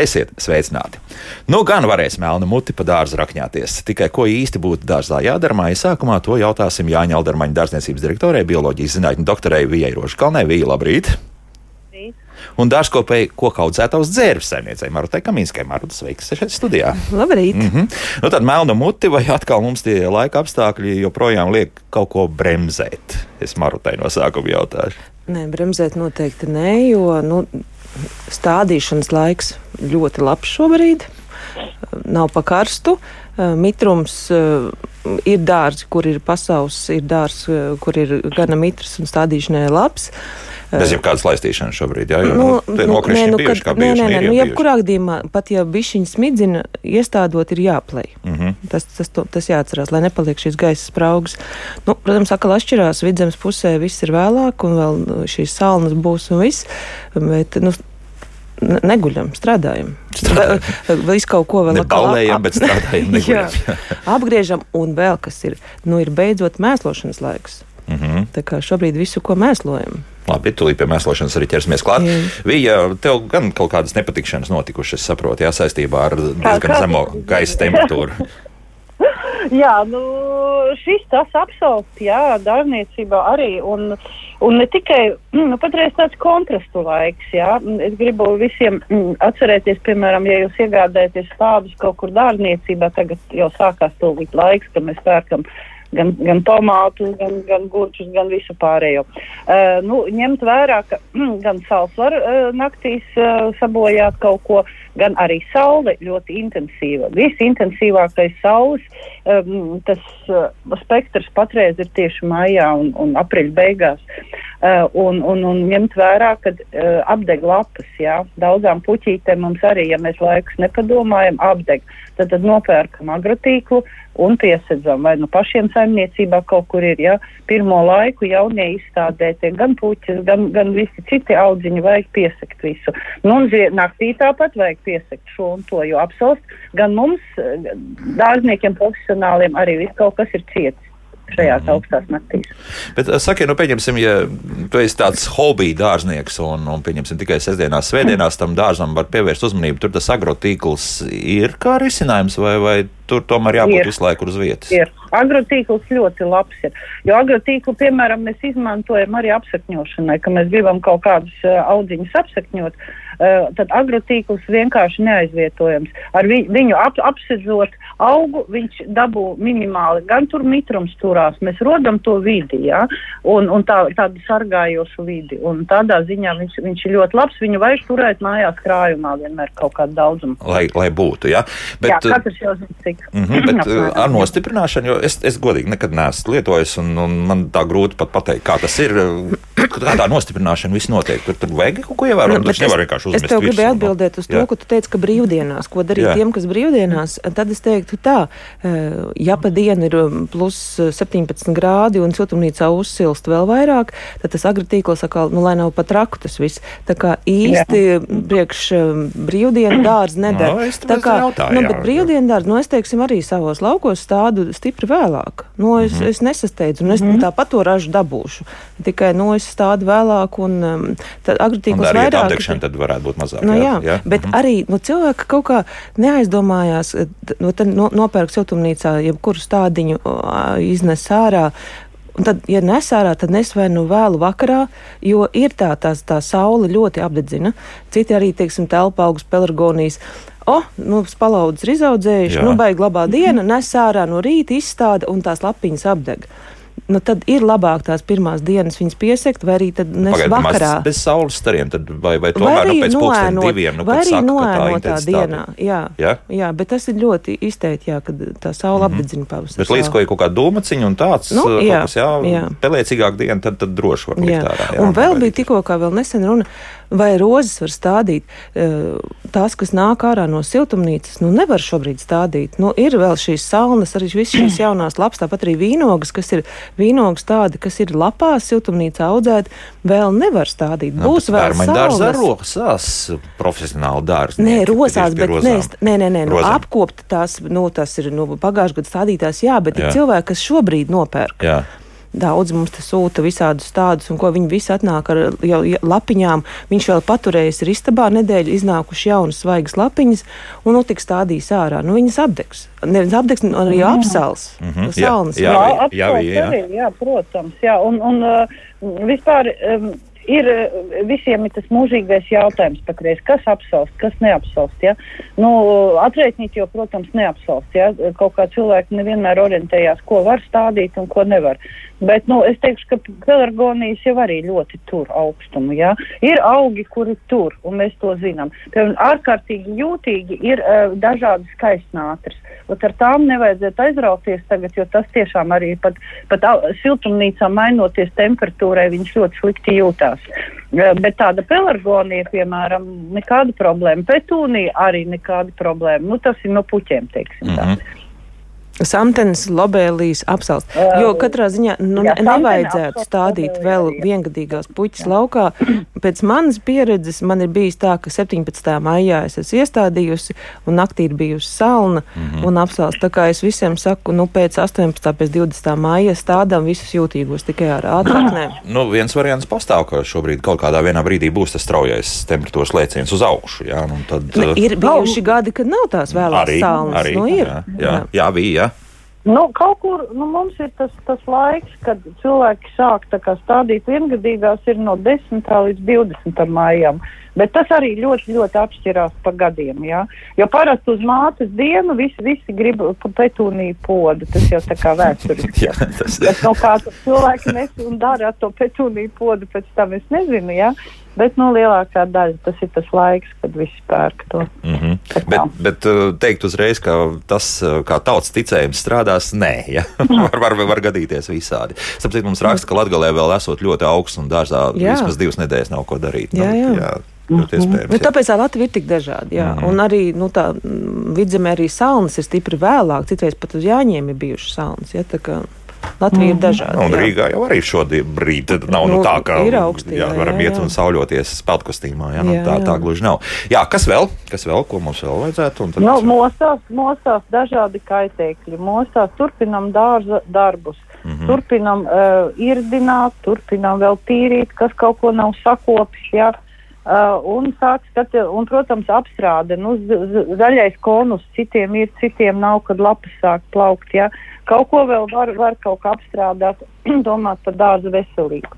Esiet sveicināti! Nu, gan varēs melnu muti pa dārzu rakņāties. Tikai ko īsti būtu dārzā jādara, māja sākumā to jautāsim Jāņa Aldermaņa dārzniecības direktorei, bioloģijas zinātņu doktorei Vijai Rožkalnē. Vija, labrīt! Un dārzkopēji koku audzētājs dzērves saimniecei Marutai Kamīnskai. Maruta, sveiks šeit studijā! Labrīt! Mm -hmm. Nu, tad melna muti vai atkal mums tie laika apstākļi joprojām liek kaut ko bremzēt? Es Marutai no sākuma jautāšu. Nē, bremzēt noteikti nē, jo nu, stādīšanas laiks ļoti labs šobrīd. Nav pa karstu. Mitrums ir dārzi, kur ir pasaules, ir dārzi, kur ir gana mitrs un stādīšanai labs. Bez jebkādas laistīšanas šobrīd, jā, jo nu, nu, nokrišņi nu, bijuši, kā bijuši. Nē, nē, nu, jebkurā gadījumā, pat ja bišķiņa smidzina, iestādot ir jāplēj. Mm -hmm. tas, tas, to, tas jāatcerās, lai nepaliek šīs gaisa spraugas. Nu, protams, atkal atšķirās, vidzemes pusē viss ir vēlāk, un vēl šīs salnas būs un viss, bet, nu, neguļam, strādājam. strādājam. Visu kaut ko vēl apgādājam, bet strādājam. jā, apgriežam, un vēl kas ir, nu, ir beidzot mēslošanas laiks. Mm -hmm. Tā kā šobrīd visu, ko mēslojam. Labi, tūlīt pie mēslošanas arī ķersimies klāt. Jā. Vija, tev gan kaut kādas nepatikšanas notikušas, saproti, jā, saistībā ar diezgan zemo gaisa temperatūru. jā, nu, šis tas apsaukt, jā, dārniecībā arī. Un, un ne tikai, nu, patreiz tāds kontrastu laiks, jā. Es gribu visiem mm, atcerēties, piemēram, ja jūs iegādājaties tādus kaut kur dārniecībā, tagad jau sākās tūlīt laiks, kad mēs pērkam gan, gan tomātus, gan, gan gurķus, gan visu pārējo. Uh, nu, ņemt vērā, ka mm, gan sāls var uh, naktīs uh, sabojāt kaut ko, gan arī saule ļoti intensīva. Visintensīvākais saules um, tas uh, spektrs patreiz ir tieši maijā un, un aprīļa beigās. Uh, un, un, un ņemt vērā, ka uh, apdeg lapas, jā, daudzām puķītēm mums arī, ja mēs laikus nepadomājam, apdeg. Tad, tad nopērkam agrotīklu un piesedzam, vai nu pašiem saimniecībā kaut kur ir, ja pirmo laiku jaunie izstādētie gan puķis, gan, gan visi citi audziņi vajag piesekt visu. Nu, un naktī tāpat vajag piesekt šo un to, jo apsolst gan mums, dārzniekiem, profesionāliem, arī viss kaut kas ir cietis šajās mm. augstās naktīs. Bet, eh, sakiet, nu, pieņemsim, ja tu esi tāds hobija dārznieks un, un pieņemsim tikai sestdienās, svētdienās tam dārzam var pievērst uzmanību, tur tas agrotīkls ir kā risinājums vai, vai tur tomēr jābūt ir. visu laiku uz vietas? Ir. Agrotīkls ļoti labs ir, jo agrotīklu, piemēram, mēs izmantojam arī apsakņošanai, ka mēs gribam kaut kādus uh, audziņus apsakņot. Uh, Eh, tad agrotīkls vienkārši neaizvietojams. Ar vi, viņu ap, apsedzot augu, viņš dabū minimāli, gan tur mitrums turās, mēs rodam to vidi, ja? un, un tā, tādu sargājošu vidi. Un tādā ziņā viņš, viņš ir ļoti labs, viņu vajag turēt mājās krājumā vienmēr kaut kādu daudzumu. Lai, lai būtu, ja? Bet, jā, katrs jau zina, cik. Mm -hmm, bet apmēram, ar nostiprināšanu, jo es, es godīgi nekad neesmu lietojis, un, un man tā grūti pat pateikt, kā tas ir. Kādā nostiprināšana viss notiek. Tur, tur vajag kaut ko ievērot. Nu, tas nevar vienkārši uzmest. Es tev gribēju atbildēt uz to, jā. ko tu teici, ka brīvdienās, ko darīt jā. tiem, kas brīvdienās, tad es teiktu tā, eh, ja pa dienu ir um, plus 17 grādi un siltumnīcā uzsilst vēl vairāk, tad tas agritīkls atkal, nu, lai nav pat raku tas viss. Tā kā īsti jā. priekš um, brīvdienu dārzi nedara. No, tā kā, jautā, nu, bet brīvdienu dārzi, nu, es teiksim, arī savos laukos stādu stipri vēlāk. Nu, es, mm -hmm. es nesasteidzu, un es mm -hmm. tāpat to ražu dabūšu. Tikai, nu, es stādu vēlāk, un um, tad agritīkls vairāk. Tad varētu būt mazāk. Nu, jā, jā. Bet mm. arī nu, cilvēki kaut kā neaizdomājās, nu, no, nopērk siltumnīcā jebkuru stādiņu, iznes ārā. Un tad, ja nes ārā, tad nes vai nu vēlu vakarā, jo ir tā, tā, tā saule ļoti apdedzina. Citi arī, teiksim, telpa augus pelargonijas. O, nu, spalaudzes ir izaudzējuši, Jā. nu, baigi labā diena, nes ārā no rīta izstāda un tās lapiņas apdeg nu, tad ir labāk tās pirmās dienas viņas piesekt, vai arī tad nes Pagaid, vakarā. Bez saules stariem, tad vai, vai tomēr vai nu, pēc pulksten diviem, nu, vai arī saka, noēnotā dienā. Jā, ja? jā, bet tas ir ļoti izteikti, jā, kad tā saule mm -hmm. apdedzina pavasarī. Bet līdz ko ir kaut kāda dūmaciņa un tāds, nu, jā, kas, jā, jā. pelēcīgāk diena, tad, tad droši var jā. ārā. Jā, un vēl bija tikko, kā vēl nesen runa vai rozes var stādīt. Eh, tās, kas nāk ārā no siltumnīcas, nu nevar šobrīd stādīt. Nu, ir vēl šīs salnas, arī visas šīs jaunās lapas, tāpat arī vīnogas, kas ir vīnogas tādi, kas ir lapās siltumnīcā audzēti, vēl nevar stādīt. Nu, Būs vēl dārza ar rosās, profesionāli dārza. Nē, rosās, bet nē, nē, nē, nē nu, apkopt tās, nu, tas ir nu, pagājušajā gadā stādītās, jā, bet jā. ir cilvēki, kas šobrīd nopērk. Jā daudz mums te sūta visādus tādus, un ko viņi visi atnāk ar jau lapiņām. Viņš vēl paturējis ir istabā nedēļu, iznākuši jaunas svaigas lapiņas, un nu tik stādīs ārā. Nu, viņas apdegs. Nevis apdegs, arī Jā. apsals. Mhm. Jā, Salnas. jā. Jā, jā, jā, jā. jā. jā, protams. Jā, un, un uh, vispār um, ir uh, visiem ir tas mūžīgais jautājums patreiz, kas apsalst, kas neapsalst. Ja? Nu, atrēķinīt jau, protams, neapsalst. Ja? Kaut kā cilvēki nevienmēr orientējās, ko var stādīt un ko nevar. Bet nu, es teikšu, ka pelargonijas jau arī ļoti tur augstumu. Ja? Ir augi, kuri tur, un mēs to zinām. Piemēram, ārkārtīgi jūtīgi ir uh, dažādi skaistnātris. Ot ar tām nevajadzētu aizrauties tagad, jo tas tiešām arī pat, pat siltumnīcā mainoties temperatūrai, viņš ļoti slikti jūtās. Eh, Bet tāda pelargonija, piemēram, nekāda problēma. Petūnija arī nekāda problēma. Nu, tas ir no puķiem, teiksim. tā. Samtenes, lobēlīs, apsalst. Ā, Jo katrā ziņā nu, jā, nevajadzētu stādīt vēl arī, jā. viengadīgās puķis laukā. Pēc manas pieredzes man ir bijis tā, ka 17. maijā es esmu iestādījusi un naktī ir bijusi salna Mhm. un apsalst. Tā kā es visiem saku, nu pēc 18. pēc 20. maija stādām visus jūtīgos tikai ar ātrāk. Nē. Nu, viens variants pastāv, ka šobrīd kaut kādā vienā brīdī būs tas straujais temperatūras lēciens uz augšu. Jā, nu, tad, Ne, ir bijuši gadi, kad nav tās vēlās arī, salnas. arī nu, ir. jā, jā, jā, bija. Jā. Nu, kaut kur nu, mums ir tas, tas laiks, kad cilvēki sāk kā stādīt viengadīgās, ir no 10. līdz 20. maijam. Bet tas arī ļoti, ļoti atšķirās pa gadiem. Ja? Jo parasti uz mātes dienu visi, visi grib petūniju podu. Tas jau tā kā vēsturiski. Jā, tas Bet no kā cilvēki nes un dara ar to petūniju podu, pēc tam es nezinu. Ja? Bet no lielākā daļa tas ir tas laiks, kad visi pērk to. Mm -hmm. Bet, bet uh, teikt uzreiz, ka tas, uh, kā tautas ticējums strādās, nē, ja? var, var, var gadīties visādi. Sapratu, mums raksta, ka Latvijā vēl esot ļoti augsts un dārzā Jā. vismaz divas nedēļas nav ko darīt. Jā, jā. Nu, jā ļoti iespējams. Nu, jā. tāpēc tā Latvija ir tik dažāda. Jā. Mm. -hmm. Un arī nu, tā mm, vidzemē arī salnas ir stipri vēlāk. Citreiz pat uz jāņiem ir bijušas salnas. Ja, Latvija ir dažāda. Un jā. Rīgā jau arī šobrīd nav nu, Nu, tā, ka ir augsti, jā, jā, varam jā, iet jā. un sauļoties peldkostīmā. Jā, nu, Jā, tā, jā. tā gluži nav. Jā, kas vēl? Kas vēl? Ko mums vēl vajadzētu? Un tad- Nu, mostās, mostās dažādi kaitēkļi. Mostās turpinam dārza darbus. Mm. -hmm. Turpinam uh, irdināt, turpinam vēl tīrīt, kas kaut ko nav sakopis. Ja? Uh, un, sāk skati, un, protams, apstrāde. Nu, zaļais konus citiem ir, citiem nav, kad lapas sāk plaukt. Ja? Kaut ko vēl var, var kaut kā apstrādāt, domāt par dārza veselību.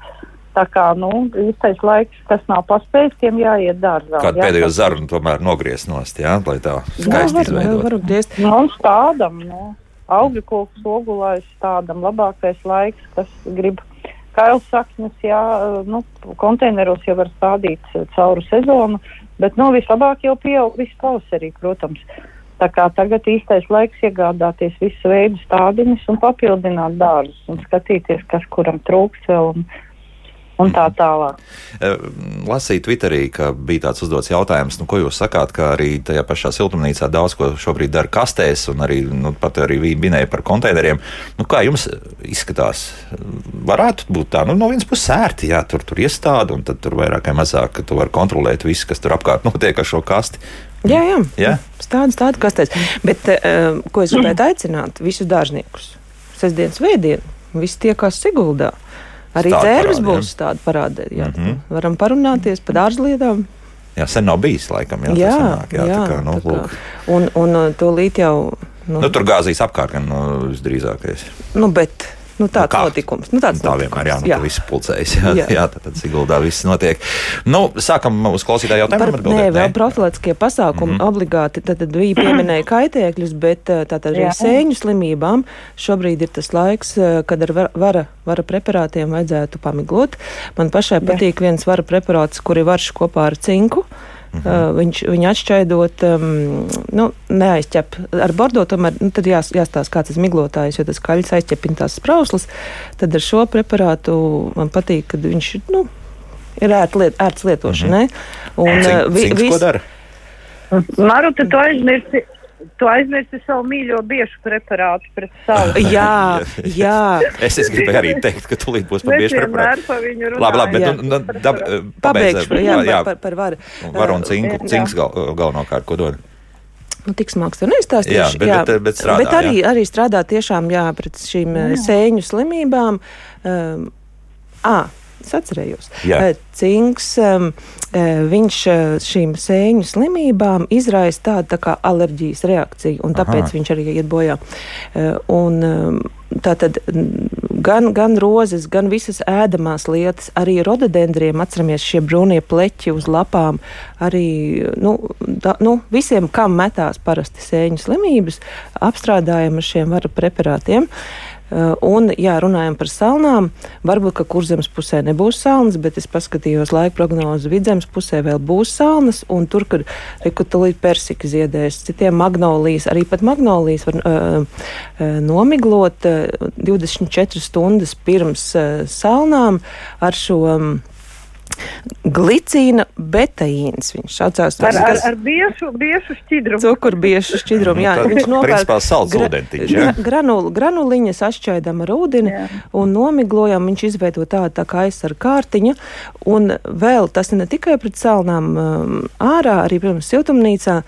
Tā kā, nu, īstais laiks, kas nav paspējis, tiem jāiet dārzā. Kādu jā. pēdējo zarnu tomēr nogriezt nost, jā, lai tā skaisti var, izveidot. var griezt. Nu, un stādam, nu, augļu koku ogulājas stādam, labākais laiks, kas grib kails saknes, jā, nu, konteineros jau var stādīt eh, cauru sezonu, bet, nu, vislabāk jau pieaug visu pavasarī, protams. Tā kā tagad īstais laiks iegādāties visu veidu stādiņus un papildināt dārzus un skatīties, kas kuram trūkst vēl un, un tā tālāk. Eh, Lasīju Twitterī, ka bija tāds uzdots jautājums, nu, ko jūs sakāt, ka arī tajā pašā siltumnīcā daudz ko šobrīd dara kastēs, un arī nu, pat arī minēja par konteineriem. Nu, kā jums izskatās? Varētu būt tā, nu, no vienas puses ērti, jā, tur, tur iestāda, un tad tur vairāk vai mazāk, tu vari kontrolēt visu, kas tur apkārt notiek ar šo kasti. Jā, jā. Jā? Stāda, stāda kastēs. Bet, uh, ko es gribētu aicināt visus dārzniekus? Sestdienas vēdienu, visi tiekās Siguldā. Arī parādi, būs tāda parāda. Jā, mm -hmm. Varam parunāties par dārzlietām. Jā, sen nav bijis, laikam, jā, jā, sanāk, jā, jā, tā kā, nu, tā kā. Un, un uh, to līt jau. Nu, Nu, tur gāzīs apkārt, gan nu, visdrīzākais. nu, bet nu, tāds kā? notikums. Nu, tāds Tā notikums. vienmēr jā, nu, jā. jā. viss pulcējas. Jā, jā. Jā. jā tad Siguldā viss notiek. Nu, sākam uz klausītāju Par, jautājumu. nē, vēl profilaktiskie pasākumi mm -hmm. obligāti. Tad, tad bija pieminēja kaitēkļus, bet uh, tātad arī Jā. sēņu slimībām šobrīd ir tas laiks, uh, kad ar va- vara, vara preparātiem vajadzētu pamiglot. Man pašai Jā. patīk viens vara preparāts, kur ir varš kopā ar cinku. Uh, viņš viņu atšķaidot, um, nu, neaizķep ar bordo, tomēr nu, tad jās, jāstāsta, kāds tas miglotājs, jo tas kaļķis aizķepina tās sprauslas. Tad ar šo preparātu man patīk, kad viņš nu, ir ērts liet, ērts lietošanai. Un, uh, Cink, vi- cinks, vis-? Maruta, tu aizmirsti, tu aizmirsti savu mīļo biešu preparātu pret savu. Jā, jā. Es, es gribēju arī teikt, ka tūlīt būs par Mēs biešu preparātu. vienmēr par viņu runājam. Labi, labi, bet Jā. nu, nu, dab, Pabeigšu jā, jā, par, par, varu. Var un cinku, Jā. cinks gal, galvenokārt, ko dod. Nu, tik smags tur neizstāstīšu. Jā, bet- bet- bet strādā, bet arī, jā. arī strādā tiešām jā, pret šīm jā. sēņu slimībām. Um, à, es atcerējos. Jā. Eh, Cinks, eh, viņš eh, šīm sēņu slimībām izraisa tādu tā kā alerģijas reakciju, un tāpēc Aha. viņš arī iet bojā. Un, Tātad gan, gan rozes, gan visas ēdamās lietas, arī rododendriem, atceramies šie brūnie pleķi uz lapām, arī nu, da, nu, visiem, kam metās parasti sēņu slimības, apstrādājam ar šiem varu preparātiem. Uh, Un, ja runājam par salnām, varbūt, ka kurzemes pusē nebūs salnas, bet es paskatījos laika prognozi vidzemes pusē vēl būs salnas, un tur, kur rekutulīt persika ziedēs, citiem magnolijas, arī pat magnolijas var uh, nomiglot uh, 24 stundas pirms uh, salnām. Ar šo um, glicīna betaīns. Viņš saucās Ar, tas, ar, kas ar biešu, biešu šķidrumu. cukurbiešu šķidrumu. Jā, Nu, viņš nopērk principā, salds ūdentiņš, jā? gra- granul, granuliņas atšķaidām ar ūdeni Jā. un nomiglojam. Viņš izveido tādu tā kā aizsargu kārtiņu. Un vēl tas ir ne tikai pret salnām um, ārā, arī, protams, siltumnīcā.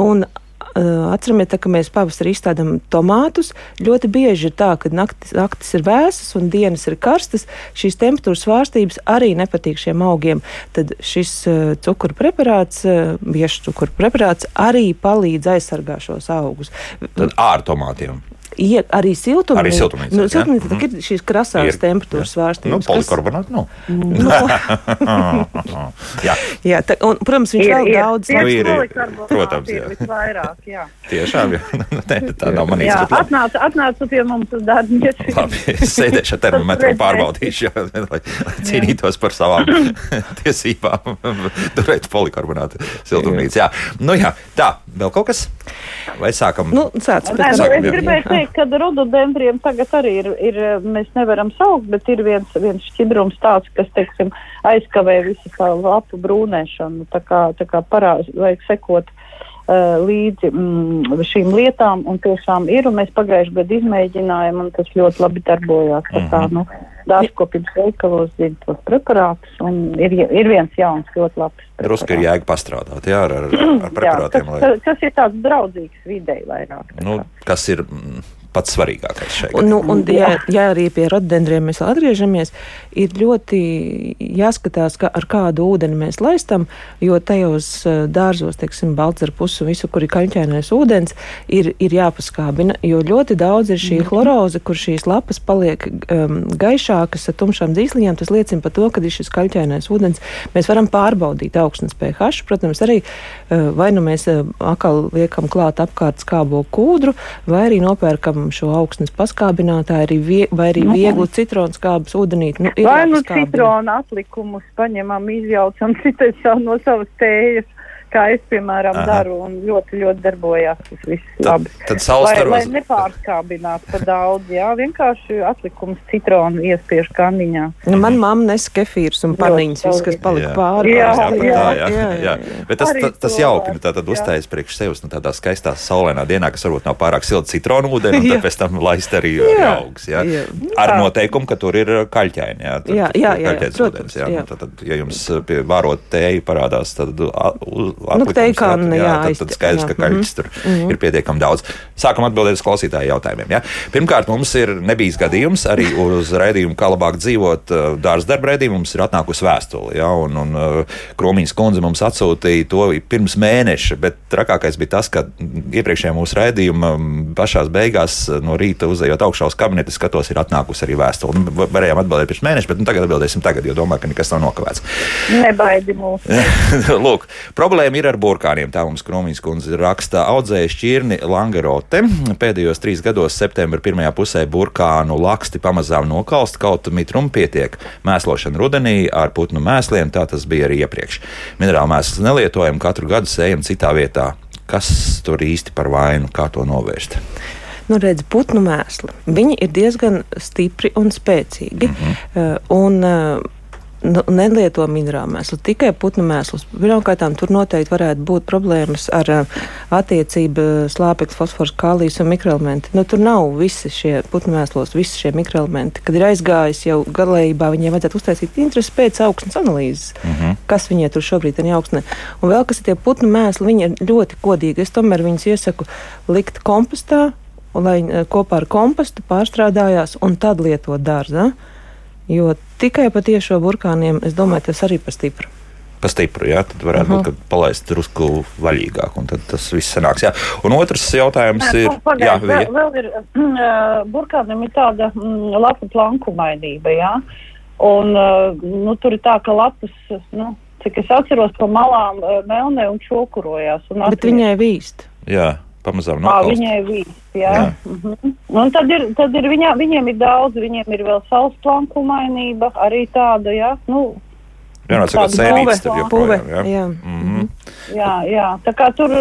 Un, Uh, Atceramies, ka mēs pavasarī izstādām tomātus. Ļoti bieži ir tā, ka naktis, naktis ir vēsas un dienas ir karstas. Šīs temperatūras svārstības arī nepatīk šiem augiem. Tad šis uh, cukuru preparāts, uh, biešu cukuru preparāts, arī palīdz aizsargāt šos augus. Tad ār tomātiem. Ie, arī siltumnīca. Arī siltumnīcā, Nu, siltumnīca mm. ir šīs krasās Ir, temperatūras svārstības. Nu, polikarbonāti, nu. jā, Jā, tā, un, protams, viņš vēl daudz Nu, ir, ir. polikarbonāti Protams, jā. ir visvairāk, jā. tiešām, jā. Nē, tā nav manī jā atnāca, atnāca pie mums uz darbu. Labi, es sēdēšu ar termometru un pārbaudīšu, jā, lai, cīnītos par savām tiesībām. Turēt polikarbonātu siltumnīcu. Jā, nu jā, tā, vēl kaut kas? Vai sākam? Nu, sāc, nu, Sākam, es jā. Teikt, ka rododendriem tagad arī ir, ir, mēs nevaram saukt, bet ir viens, viens šķidrums tāds, kas, teiksim, aizkavē visu tā lapu brūnēšanu. Tā kā, tā kā parāz, vajag sekot uh, līdzi mm, šīm lietām, un tiešām ir, un mēs pagājušajā gadā izmēģinājām, un tas ļoti labi darbojās. Tā kā, Mhm. nu, dārzkopības veikalos zina tos preparātus, un ir, ir viens jauns, ļoti labs. Drusku ir preparāts. jēga pastrādāt, jā, ar, ar, ar Jā, preparātiem. kas, Lai, kas, ir tāds draudzīgs videi vairāk. tā nu, kas ir mm, pats svarīgākais šeit? Un, nu, un, ja, ja arī pie rododendriem mēs atgriežamies, ir ļoti jāskatās, ka ar kādu ūdeni mēs laistam, jo tajos eh, dārzos, teiksim, balts ar pusu, visu, kur ir kaņķēnais ūdens, ir, ir jāpaskābina, jo ļoti daudz ir šī chloroze, kur šīs lapas paliek um, gaišākas ar tumšām dzīsliņām. Tas liecina par to, ka ir šis kaļķēnais ūdens. Mēs varam pārbaudīt augstnes pH. Protams, arī uh, vai nu mēs uh, atkal liekam klāt apkārt skābo kūdru, vai arī nopērkam šo augstnes paskābinātāju, arī vie, vai arī vieglu citronu skābes ūdenīti. Nu, Vai nu citrona atlikumus paņemam, izjaucam citai savu no savas tējas, kā es, piemēram, Aha. daru, un ļoti, ļoti darbojās tas viss Tad, labi. tad Lai, lai saustaros. nepārskābinātu par daudz, jā, vienkārši atlikums citronu iespiež kandiņā. Nu, man mamma nes kefīrus un paniņas, viss, kas palika Jā. pāri. Jā, Jā, jā, jā, jā, jā. Bet tas, tas, tas jauki, nu, tā tad jā. uzstājas priekš sevis nu, tādā skaistā saulēnā dienā, kas varbūt nav pārāk silta citronu ūdeni, un Jā. tad pēc tam laist arī Jā. jā. augs. Jā. Jā. Ar Jā. noteikumu, ka tur ir kaļķaini. Jā, tad, Jā, jā, jā, kaļķains protams, ūdens, jā. jā. Nu, Tad, tad, ja jums pie vārot tēju parādās, tad a- u- atlikums, teju kā, tad, nu, jā, tad, aiz- tad skaidrs, ka jā, kaļķis tur ir pietiekami daudz. Sākam atbildēt uz klausītāju jautājumiem. Jā. Pirmkārt, mums ir nebijis gadījums arī uz raidījumu, kā labāk dzīvot uh, dārza darba raidījumu. Mums ir atnākusi vēstule, jā, un, un uh, Kromīnas kundze mums atsūtīja to pirms mēneša, bet trakākais bija tas, ka iepriekšējā mūsu raidījuma mm, pašās beigās uh, no rīta uzejot augšā uz kabineti, skatos, ir atnākusi arī vēstule. Nu, va- Varējām atbildēt pirms mēneša, bet nu, tagad atbildēsim tagad, jo domāju, ka nekas nav nokavēts. Nebaidi mūs. Lūk, problēma ir ar burkāniem. Tā mums Kromīs kundze raksta. Audzēja šķirni Langerote. Pēdējos trīs gados, septembra pirmajā pusē, burkānu laksti pamazām nokalst, kaut mitrumu pietiek. Mēslošana rudenī ar putnu mēsliem, tā tas bija arī iepriekš. Minerālu mēslus nelietojam, katru gadu sējam citā vietā. Kas tur īsti par vainu, kā to novērst? nu, redz, putnu mēsli. Viņi ir diezgan stipri un spēcīgi. Mhm. Uh, un, uh, nu, nelieto minerālu mēslu, tikai putnu mēslus. Pirmkārt, tur noteikti varētu būt problēmas ar uh, attiecību slāpeklis, fosfors, kālijas un mikroelementi. Nu, tur nav visi šie putnu mēslos, visi šie mikroelementi. Kad ir aizgājis jau galējībā, viņiem vajadzētu uztaisīt interesi pēc augsnes analīzes, mm -hmm. kas viņiem tur šobrīd ir augsne. Un vēl kas ir tie putnu mēsli, viņi ir ļoti kodīgi. Es tomēr viņus iesaku likt kompostā, un lai kopā ar kompostu pārstrādājās un tad lietot dārzā. Jo tikai pa tiešo burkāniem, es domāju, tas arī par stipru. Pa stipru, jā, tad varētu uh -huh. būt, ka palaist drusku vaļīgāk, un tad tas viss sanāks. Jā. Un otrs jautājums jā, ir. Pagaid, jā, vēl, vēl ir, uh, burkānam ir tāda mm, lapu planku mainība, jā. Un, uh, nu, tur ir tā, ka lapas, nu, cik es atceros, pa malām uh, melnē un čokurojās. Un Bet viņai vīst. Jā pamazām nokalst. Viņai vīst, jā. jā. Mm -hmm. Un tad ir, tad ir viņā, viņiem ir daudz, viņiem ir vēl saules planku mainība, arī tāda, jā. Nu, Vienmēr sakot, sēnītes tur joprojām. Jā. Jā. Mm -hmm. jā, jā. Tā kā tur,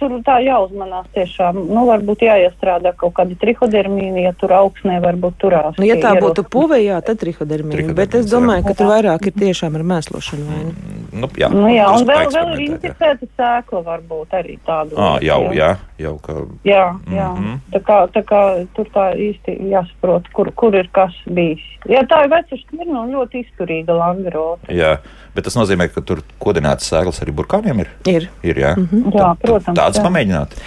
tur tā jāuzmanās tiešām. Nu, varbūt jāiestrādā kaut kāda trihodermīna, ja tur augsnē varbūt turās. Nu, ja tā ieros... būtu puve, jā, tad trihodermīna. Bet es domāju, ka tur vairāk ir tiešām ar mēslošanu vai ne? Nu, jā, nu, jā un vēl, vēl ir inficēta sēkla varbūt arī tādu. À, jau, jā, jau ka. Jā, jā. Mm -hmm. tā, kā, tā kā tur tā īsti jāsaprot, kur, kur ir kas bijis. Jā, tā ir veca šķirna un ļoti izturīga langarota. Jā, bet tas nozīmē, ka tur kodināts sēklas arī burkāniem ir? Ir. ir jā, mm -hmm. jā Tad, protams. Tāds pamēģināt.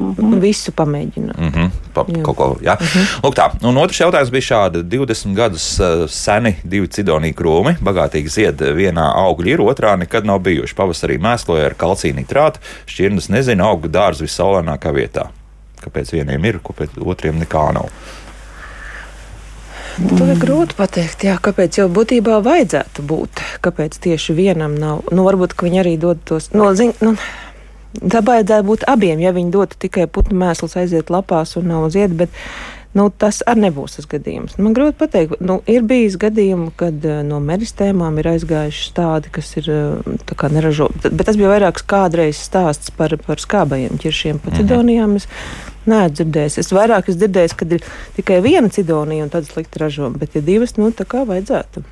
Mm -hmm. Visu pamēģināt. Mm -hmm. Pa, jā. Kaut ko, jā. Mm -hmm. Lūk, tā. Un otrs jautājums bija šāds. 20 gadus uh, seni divi cidonī krūmi, bagātīgi zied vienā augļa ir, otrā nekad nav bijuši. Pavasarī mēsloja ar kalciju nitrātu, šķirnes nezina, augu dārza visaulēnākā vietā. Kāpēc vieniem ir, kāpēc otriem nekā nav? To ir grūti pateikt, jā, kāpēc jau būtībā vajadzētu būt. Kāpēc tieši vienam nav? Nu, varbūt viņi arī dod tos. No, zin, nu, tā vajadzētu būt abiem, ja viņi dotu tikai putnu mēslus, aiziet lapās un nav zied. Bet, Nu, tas arī nebūs tas gadījums. Man grūti pateikt, nu, ir bijis gadījumi, kad uh, no meristēmām ir aizgājuši tādi, kas ir uh, neražo. Bet tas bija vairāk kādreiz stāsts par, par skābajiem ķiršiem pa cidonijām. Es Nē, dzirdējis. Es vairāk esmu dzirdējis, ka ir tikai viena cidonija un tad slikti ražo, bet ja divas, nu tā kā vajadzētu.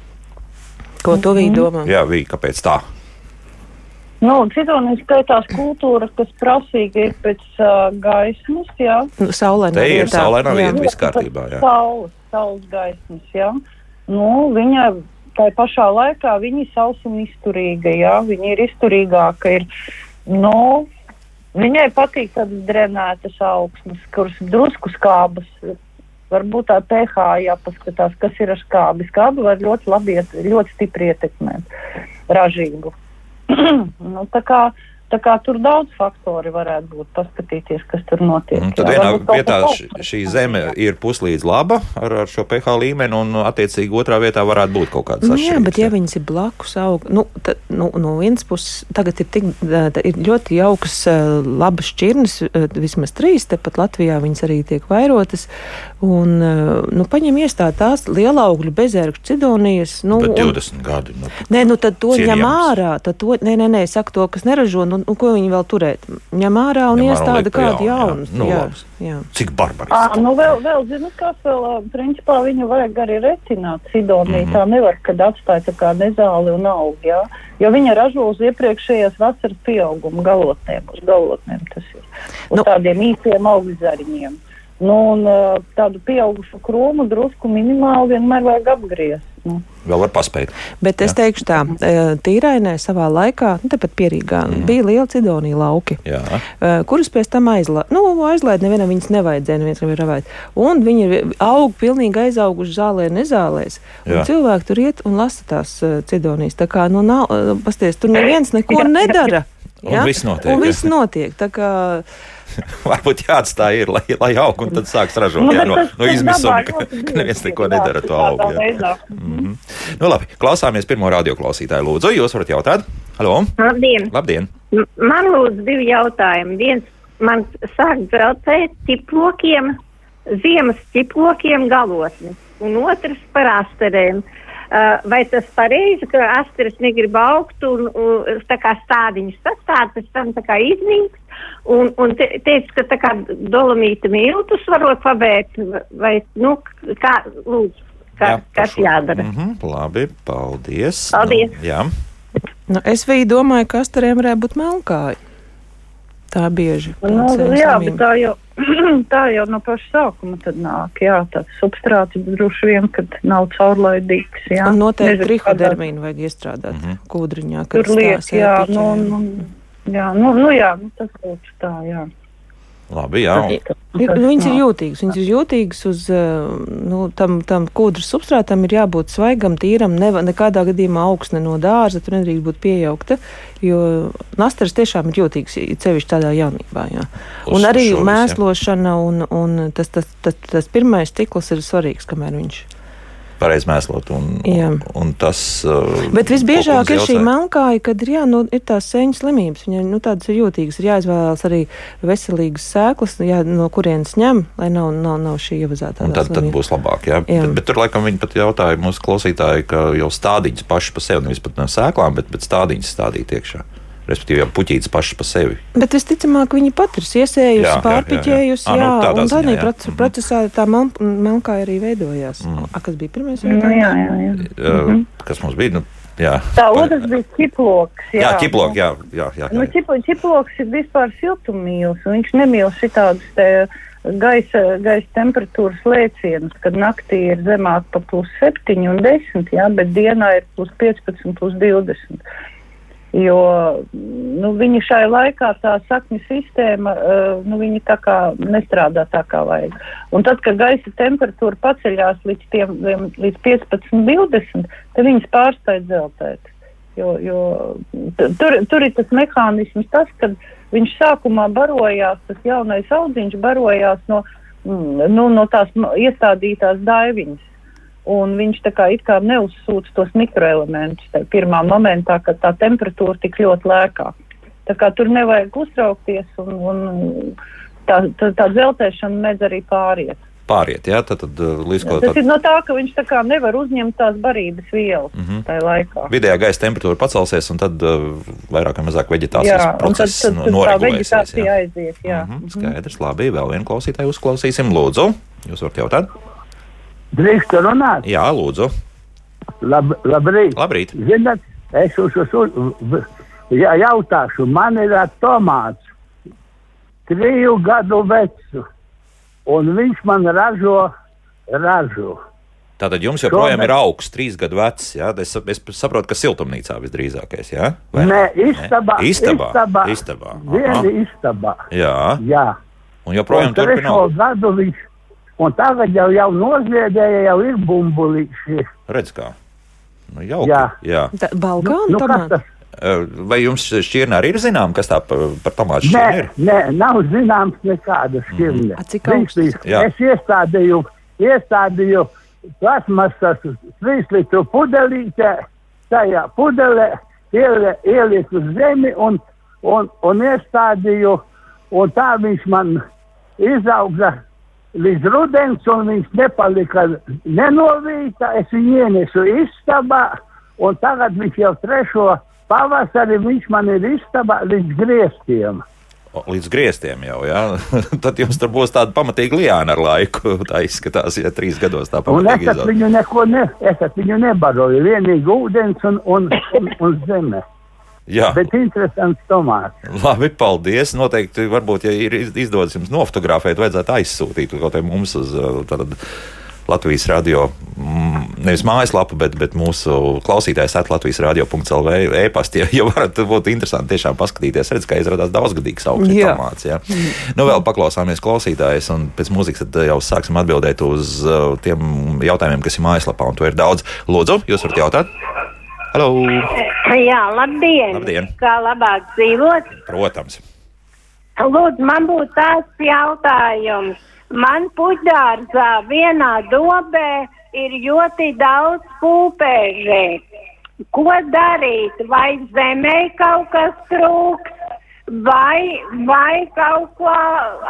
Ko tu mm -hmm. domā? Jā, Vī, kāpēc tā? Nu, Cidonijas skaitās kultūra, kas prasīga ir pēc uh, gaismas, jā. Nu, saulē nav vieta. Saulē nav vieta, viss kārtībā, jā. Saules, saules gaismas, jā. Nu, viņa tā pašā laikā, viņa ir sausuma izturīga, jā. Viņa ir izturīgāka, ir, nu, Viņai patīk tādas drenētas augsnes, kuras drusku skābas. Varbūt tā pH jāpaskatās, kas ir ar skābi. Skābi var ļoti labi, ļoti stipri ietekmēt ražību. Tā kā Tā kā tur daudz faktori varētu būt, paskatīties, kas tur notiek. Mm, tad jā, vienā vietā šī zeme ir puslīdz laba ar, ar šo pH līmeni, un attiecīgi otrā vietā varētu būt kaut kādas atšķirības. Nu, jā, bet ja viņas ir blakus aug, nu, tad, nu, no vienas puses tagad ir, tik, ir ļoti jaukas, labas šķirnes, vismaz trīs, tepat Latvijā viņas arī tiek vairotas, un, nu, paņem iestādi tās lielaugļu bezērkšķu cidonijas. Nu, bet 20 un, gadi. Nu, nē, nu tad to ņem ārā, tad to, nē, nē, nē, saku to, kas neražo. Nu, un, un ko viņi vēl turēt? Ņem ārā un iestāda kādu jaunu. Jā, nu, jā, jā. Cik barbariski. Nu vēl, vēl zinu, kas vēl, principā viņu vajag arī retināt Sidonī. Mm -hmm. Tā nevar, kad atstāja tā kā nezāli un aug, jā. Jo viņa ražo uz iepriekšējās vasaras pieauguma galotnēm, uz galotnēm tas ir. Uz nu, tādiem īstiem augļzariņiem. Nu, un tādu pieaugušu krūmu drusku minimāli vienmēr vajag apgriezt. Nu. Vēl var paspēt. Bet es ja? teikšu tā, tīrainē savā laikā, nu, tepat pierīgā, mm. bija liela cidonija lauki, Jā. kurus pēc tam aizlaida. Nu, aizlaida nevienam viņas nevajadzēja, neviens nevar ravēt. Un viņi aug pilnīgi aizauguši zālē, nezālēs. Un Jā. cilvēki tur iet un lasa tās cidonijas. Tā kā, nu, nav, pasties, tur neviens neko nedara. Ja? Un viss notiek. Un viss notiek. Tā kā varbūt jāatstāj ir, lai, lai aug un tad sāks ražot. Nu, jā, no, no izmisuma, ka, ka neviens neko nedara to augu. Mm -hmm. Nu, labi, klausāmies pirmo radioklausītāju. Lūdzu, jūs varat jautāt? Halo! Labdien! Labdien. Man lūdzu divi jautājumi. Viens man sāk dzeltēt ciplokiem, ziemas ciplokiem galotni, un otrs par asterēm. Uh, vai tas pareizi, ka asteris negrib augt un, un tā kā stādiņus sastāv, pēc tam tā kā iznīks? Un, un te, teica, ka tā kā dolomīta miltus varot pavērt, vai, nu, kā, lūdzu, ka, Jā, kas šo. jādara. Mm -hmm, labi, paldies. Paldies. Nu, jā, Nu, es arī domāju, ka astariem varētu būt melnkāja. Tā bieži. Nu, jā, bet tā jau, tā jau no paša sākuma tad nāk. Jā, tāds substrāts droši vien, kad nav caurlaidīgs. Jā. Un noteikti trihodermīnu vajag iestrādāt mm -hmm. kūdriņā, kad Tur liek, jā, nu, nu, jā, nu, nu, jā, nu, tas būtu tā, jā. labi, jā. Nu, Tas Viņas ir jūtīgas. Viņas ir jūtīgas uz uh, nu, tam, tam kūdras substrātam, ir jābūt svaigam, tīram. Neva, nekādā gadījumā augsne no dārza tur nedrīkst būt pieaugta. Jo nastars tiešām ir jūtīgs, cevišķi tādā jaunībā. Jā. Uz Un arī šovis, mēslošana un, un tas, tas, tas, tas pirmais cikls ir svarīgs, kamēr viņš ir. Pareizi mēslot. Un, un, un tas, uh, Bet visbiežāk ir šī melnkāja, kad ir, jā, nu, ir tās sēņu slimības. Viņai nu, tādas ir jūtīgas. Ir jāizvēlas arī veselīgas sēklas, jā, no kurienes ņem, lai nav, nav, nav šī ievazētā. Tad, tad būs labāk. Jā. Jā. Bet, bet tur laikam viņi pat jautāja mūsu klausītāji, ka jau stādiņas pašas par sevi, nevis pat no sēklām, bet, bet stādiņas stādīt iekšā. Respektīvi, jau puķītes pašas par sevi. Bet visticamāk, viņi pat ir Jā, iesējusi, jā, jā, jā. pārpiķējusi. Ā, Jā, nu, tādā un ziņā, tādā jā. proces, Mhm. procesā tā mel, melnkāja arī veidojās. Mhm. A, kas bija pirmais? Nu, jā, jā, jā. Mm -hmm. Kas mums bija? Nu, jā, Tā otrs bija ķiploks. jā, Jā, ķiplok, jā, jā, jā, Nu, jā. ķipo, ķiploks ir vispār siltummīls, un viņš nemīl šitādus te gaisa, gaisa temperatūras lēcienus, kad naktī ir zemāk pa plus 7 un 10, jā, bet dienā ir plus 15, plus 20. Jo nu, viņi šai laikā tā sakņu sistēma uh, nu, nestrādā tā kā vajag. Un tad, kad gaisa temperatūra paceļās līdz, tiem, līdz 15, 20, tad viņas pārstāj dzeltēt. Jo, jo tur, tur ir tas mehānisms, tas, kad viņš sākumā barojās, tas jaunais audziņš barojās no, mm, nu, no tās iestādītās daiviņas. Un viņš tā kā, it kā neuzsūc tos mikroelementus pirmā momentā, kad tā temperatūra tik ļoti lēkā. Tā kā tur nevajag uztraukties, un, un tā, tā, tā dzeltēšana medz arī pāriet. Pāriet, jā, tad, tad uh, līdz ko Tas tad ir no tā, ka viņš tā kā nevar uzņemt tās barības vielas mm. -hmm. tajā laikā. vidējā gaisa temperatūra pacelsies, un tad uh, vairāk vai mazāk veģetācijas Jā, tad, process tad, tad tā noregulēsies. jā. aiziet. Jā. Mhm, skaidrs, labi, vēl vienu klausītāju uzklausīsim. Lūdzu, jūs varat jautāt? Drīkst runāt? Jā, lūdzu. Lab, labrīt. Labrīt. Zināt, es uz, uz, uz, jā, jautāšu, man ir tomāts, triju gadu vecs, un viņš man ražo, ražo. Tātad jums joprojām ir augsts, trīs gadu vecs. Jā? Es, es saprotu, ka siltumnīcā visdrīzākais. Jā, Vai Nē, istabā. Istabā. Istabā. Istabā. Aha. Viena istabā. Jā, Jā. un joprojām Un augt. gadu viņš, un tagad jau, jau noziedēja, jau ir bumbulīši. Redz, kā. Nu, jauki. Jā. Jā. Tā, Balkāna Nu? Eh, Vai jums šķirnē arī ir zinām, kas tā par, par tomātu Nē, šķirni ir? nē, nav zināms nekāda šķirne. A, cik augsts? Es iestādīju, iestādīju plasmasas trīs litru pudelītē, tajā pudelē ieli- ieliku uz zemi un, un, un iestādīju, un tā viņš man izauga līdz rudens, un viņš nepalika nenovīta. Es viņu ienesu istabā, un tagad viņš jau trešo pavasari, viņš man ir istabā līdz griestiem. Līdz griestiem jau, jā. Tad jums tur būs tāda pamatīga liāna ar laiku. Tā izskatās, ja trīs gados tā Un pamatīgi es ar viņu neko ne, es ar viņu nebaroju, vienīgi ūdens un, un, un, un zeme. Jā, Bet interesants tomāts. labi, paldies. Noteikti, varbūt, ja ir iz- izdodas jums nofotografēt, vajadzētu aizsūtīt kaut kā mums uz uh, tātad Latvijas radio, mm, nevis mājaslapu, bet, bet mūsu klausītājs at Latvijas radio.lv e-pasti. Ja, ja varat, būtu interesanti tiešām paskatīties, redz, kā izrādās daudzgadīgs augsts Jā. tomāts. Jā. Nu, vēl paklausāmies klausītājus, un pēc mūzikas tad jau sāksim atbildēt uz uh, tiem jautājumiem, kas ir mājaslapā, un to ir daudz. Lūdzu, jūs varat jautāt? Halo! Jā, labdien! Labdien. Kā labāk dzīvot? Protams. Lūdzu, man būtu tāds jautājums. Man puģdārzā vienā dobē ir ļoti daudz pūpēžē. Ko darīt? Vai zemē kaut kas trūks? Vai, vai kaut ko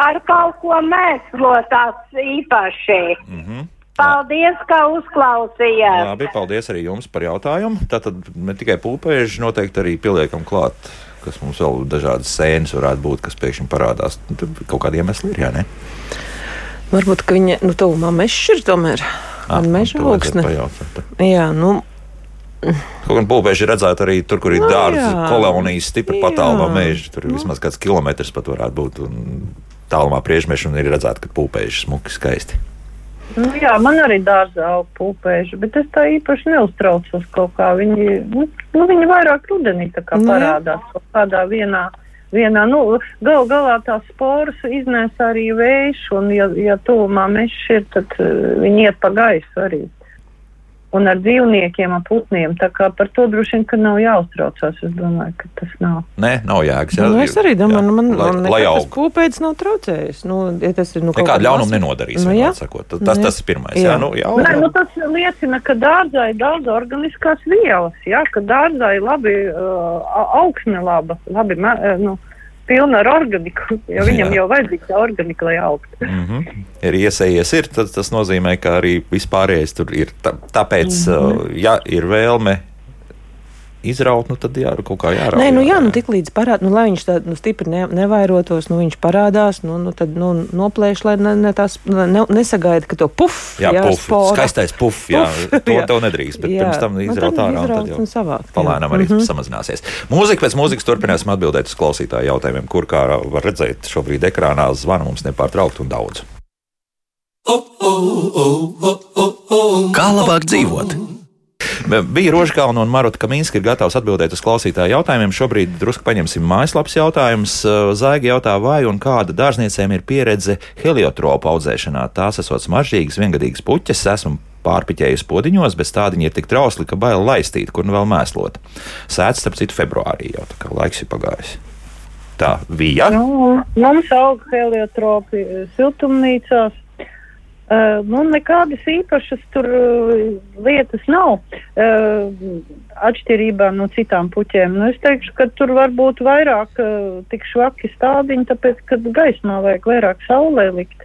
ar kaut ko mēslotās īpaši? Mm -hmm. Paldies, ka uzklausījāt! Labi, paldies arī jums par jautājumu. Tātad ne tikai pūpēži, noteikti arī pieliekam klāt, kas mums vēl dažādas sēnes varētu būt, kas pēkšņi parādās. Nu, Tur kaut kādi iemesli ir, jā, ne? Varbūt, ka viņa nu, tuvumā mežs ir tomēr. Ah, ar meža pajautāt. Jā, nu, Kaut gan pūpēži ir redzēti arī tur, kur ir Nu, dārza kolonijas, stipri patālu no Jā. meža. Tur ir vismaz kāds kilometrs pat varētu būt. Un tālumā priežmeši un ir redzēti, ka pūpēži smuki skaisti. Nu, jā, man arī dārzā aug pūpēži, bet es tā īpaši neuztraucos kaut kā. Viņi, nu, nu, viņi vairāk rudenī Nu, parādās kaut kādā vienā. Vienā, nu, gal galā tās sporas iznēs arī vējš, un, ja, ja tuvumā mežs ir, tad uh, viņi iet pa gaisu arī. Un ar dzīvniekiem, ar putniem. Tā kā par to droši vien, ka nav jāuztraucās. Es domāju, ka tas nav. Nē, nav jēgas. jā, nu, es arī domāju, nu, man, man nekad tas aug. pūpēdis nav traucējis. Nu, ja tas ir, nu, kaut Nekādu kāda ļaunumu masa- nenodarīs. Nu, jā. sakot. Tas, tas, Nu, tas ir pirmais. Jā, jā. nu, jā, Nē, nu, tas liecina, ka dārzā ir daudz organiskās vielas, jā, ka dārzā ir labi uh, au- augsne laba, labi, uh, nu, pilna ar organiku, jo viņam Jā. jau vajadzīga tā organika, lai augtu. Mm -hmm. Ir iesējies, ir, tad tas nozīmē, ka arī vispārējais tur ir. Tā, tāpēc, mm. -hmm. ja ir vēlme izraut, nu tad jā, kaut kā jārauj. Nē, nu jā, nu tik līdz parādās, nu, lai viņš tā nu, stipri ne, nevairotos, nu viņš parādās, nu, nu tad nu, noplēš, lai ne, ne tās, ne, nesagaida, ka to puf, Jā, puf, spora. skaistais puf, jā, Puf, to jā. tev nedrīkst, bet Jā. pirms tam Nu, izraut tad ārā, un tad jau un savākt, jā. palēnām arī mm. -hmm. samazināsies. Mūzika pēc mūzikas turpināsim atbildēt uz klausītāju jautājumiem, kur, kā var redzēt, šobrīd ekrānā zvana mums nepārtraukt un daudz. Kā labāk dzīvot? Bija Rožkalna un Maruta Kaminska ir gatavs atbildēt uz klausītāju jautājumiem. Šobrīd drusku paņemsim mājaslapas jautājumus. Zaiga jautā, vai un kāda dārzniecēm ir pieredze heliotropu audzēšanā. Tās esot smaržīgas, viengadīgas puķes, esmu pārpiķējusi podiņos, bet tādiņi ir tik trausli, ka bail laistīt, kur nu vēl mēslot. Sēdz, starp citu, februārī jau tā kā laiks ir pagājis. Tā bija. Nu, mums aug heliotropi siltumnīcās. Uh, nu, nekādas īpašas tur uh, lietas nav. Uh, atšķirībā no citām puķēm. Nu, es teikšu, ka tur var būt vairāk uh, tik švaki stādiņi, tāpēc, ka gaismā vajag vairāk saulē likt.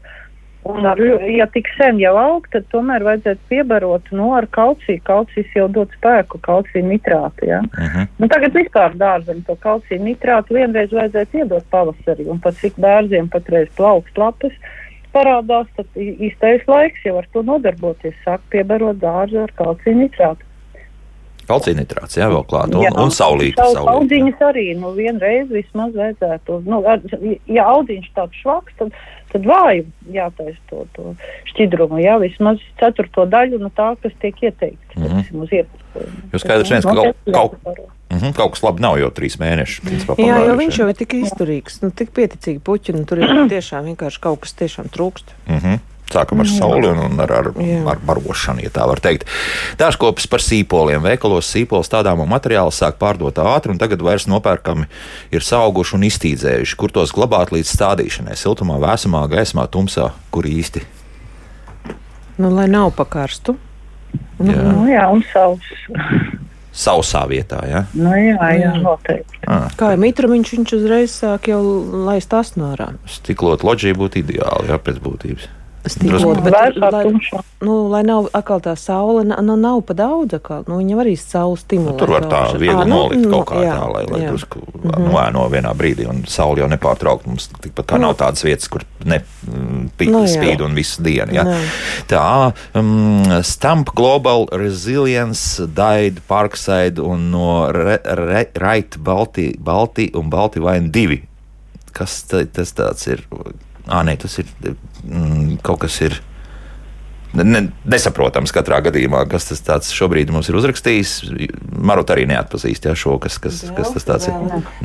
Un, ar, ja tik sen jau aug, tad tomēr vajadzētu piebarot nu, ar kalciju. Kalcijs jau dod spēku, kalcija nitrātu. Ja? Uh -huh. Nu, tagad vispār dārzam to kalciju nitrātu vienreiz vajadzētu iedot pavasarī, un pat cik bērziem patreiz plaukst lapas parādās, tad īstais laiks jau ar to nodarboties, sāk piebarot dārzu ar kalciju nitrātu. Kalcija nitrāts, jā, vēl klāt. Un, Jā. un saulīte. Saul- saulīte. Audziņas arī, nu, vienreiz vismaz vajadzētu. Nu, ar- ja audziņš tāds švaks, tad, tad vāju jātaisa to, to šķidrumu, jā, vismaz ceturto daļu no tā, kas tiek ieteikts. Uz iepakojumu. Jo skaidrs viens, ka Nu, kaut- kaut- Uh -huh. Kaut kas labi nav jau trīs mēneši. Principā, Jā, jo pagājuši, viņš jau ir tik izturīgs, nu, tik pieticīgi puķi, un tur ir tiešām vienkārši kaut kas tiešām trūkst. Mm -hmm. Sākam ar sauli un, ar, ar, Jā. ar barošanu, ja tā var teikt. Dārzkopis par sīpoliem. Veikalos sīpols stādāmo materiālu sāk pārdot ātri, un tagad vairs nopērkami ir sauguši un iztīdzējuši. Kur tos glabāt līdz stādīšanai? Siltumā, vēsumā, gaismā, tumsā, kur īsti? Nu, lai nav pakarstu. Nu, Jā. Nu, jā, un savs. Sausā vietā, ja? Nu, jā, jā, noteikti. Ah, Kā jau mitramiņš, viņš uzreiz sāk jau laist asnārā. stiklot loģija būtu ideāli, jā, pēc būtības. Stiklot, bet, lai, nu, lai nav atkal tā saule, na- nu, nav pa daudz atkal. Nu, viņa arī saule stimulē. Nu, tur var tā viegli Ā, nu, nolikt nu, kaut kā jā, tā, lai, lai jā. drusku noēno vienā brīdī, un saule jau nepārtraukt. Mums tikpat kā Nu. nav tādas vietas, kur ne mm, pi- Nu, jā. spīd un visu dienu. Ja? Nē. Tā, um, Stamp Global Resilience, Daid, Parkside un no Re, Re, Right Balti, Balti un Balti Vain 2. Kas ta, tas tāds ir? Ā, nē, tas ir mm, kaut kas ir. Ne, nesaprotams katrā gadījumā, kas tas tāds šobrīd mums ir uzrakstījis. Marot arī neatpazīst jā, šo, kas, kas, kas tas tāds ir.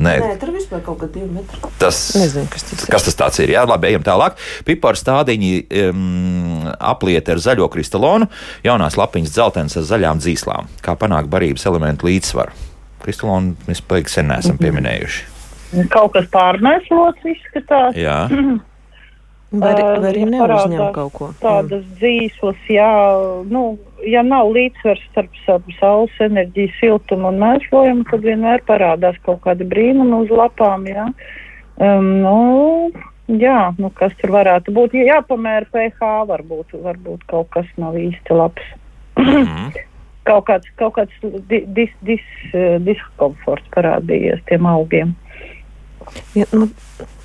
Nē, Nē, tur vispār kaut kādi divi metri. tas Nezinu, kas tas ir. Kas tas tāds ir? Jā, labi, ejam tālāk. Piparu stādiņi um, apliet ar zaļo kristalonu, jaunās lapiņas dzeltenas ar zaļām dzīslām. Kā panākt barības elementu līdzsvaru? Kristalonu mēs paigi sen neesam pieminējuši. Kaut kas pārmēslots izskatās. Jā, Vai, arī- vai arī Ā, neuzņem parādās kaut ko? Tādas dzīslas, jā, nu, ja nav līdzsvars starp saules enerģiju, siltumu un mēslojumu, tad vienmēr parādās kaut kāda brīnuma uz lapām, jā. Um, nu, jā, nu, kas tur varētu būt? Jā, Jāpamēra pH, varbūt, varbūt kaut kas nav īsti labs. Mhm. kaut kāds, kaut kāds di, dis, dis, eh, diskomforts parādījies tiem augiem. Ja, nu,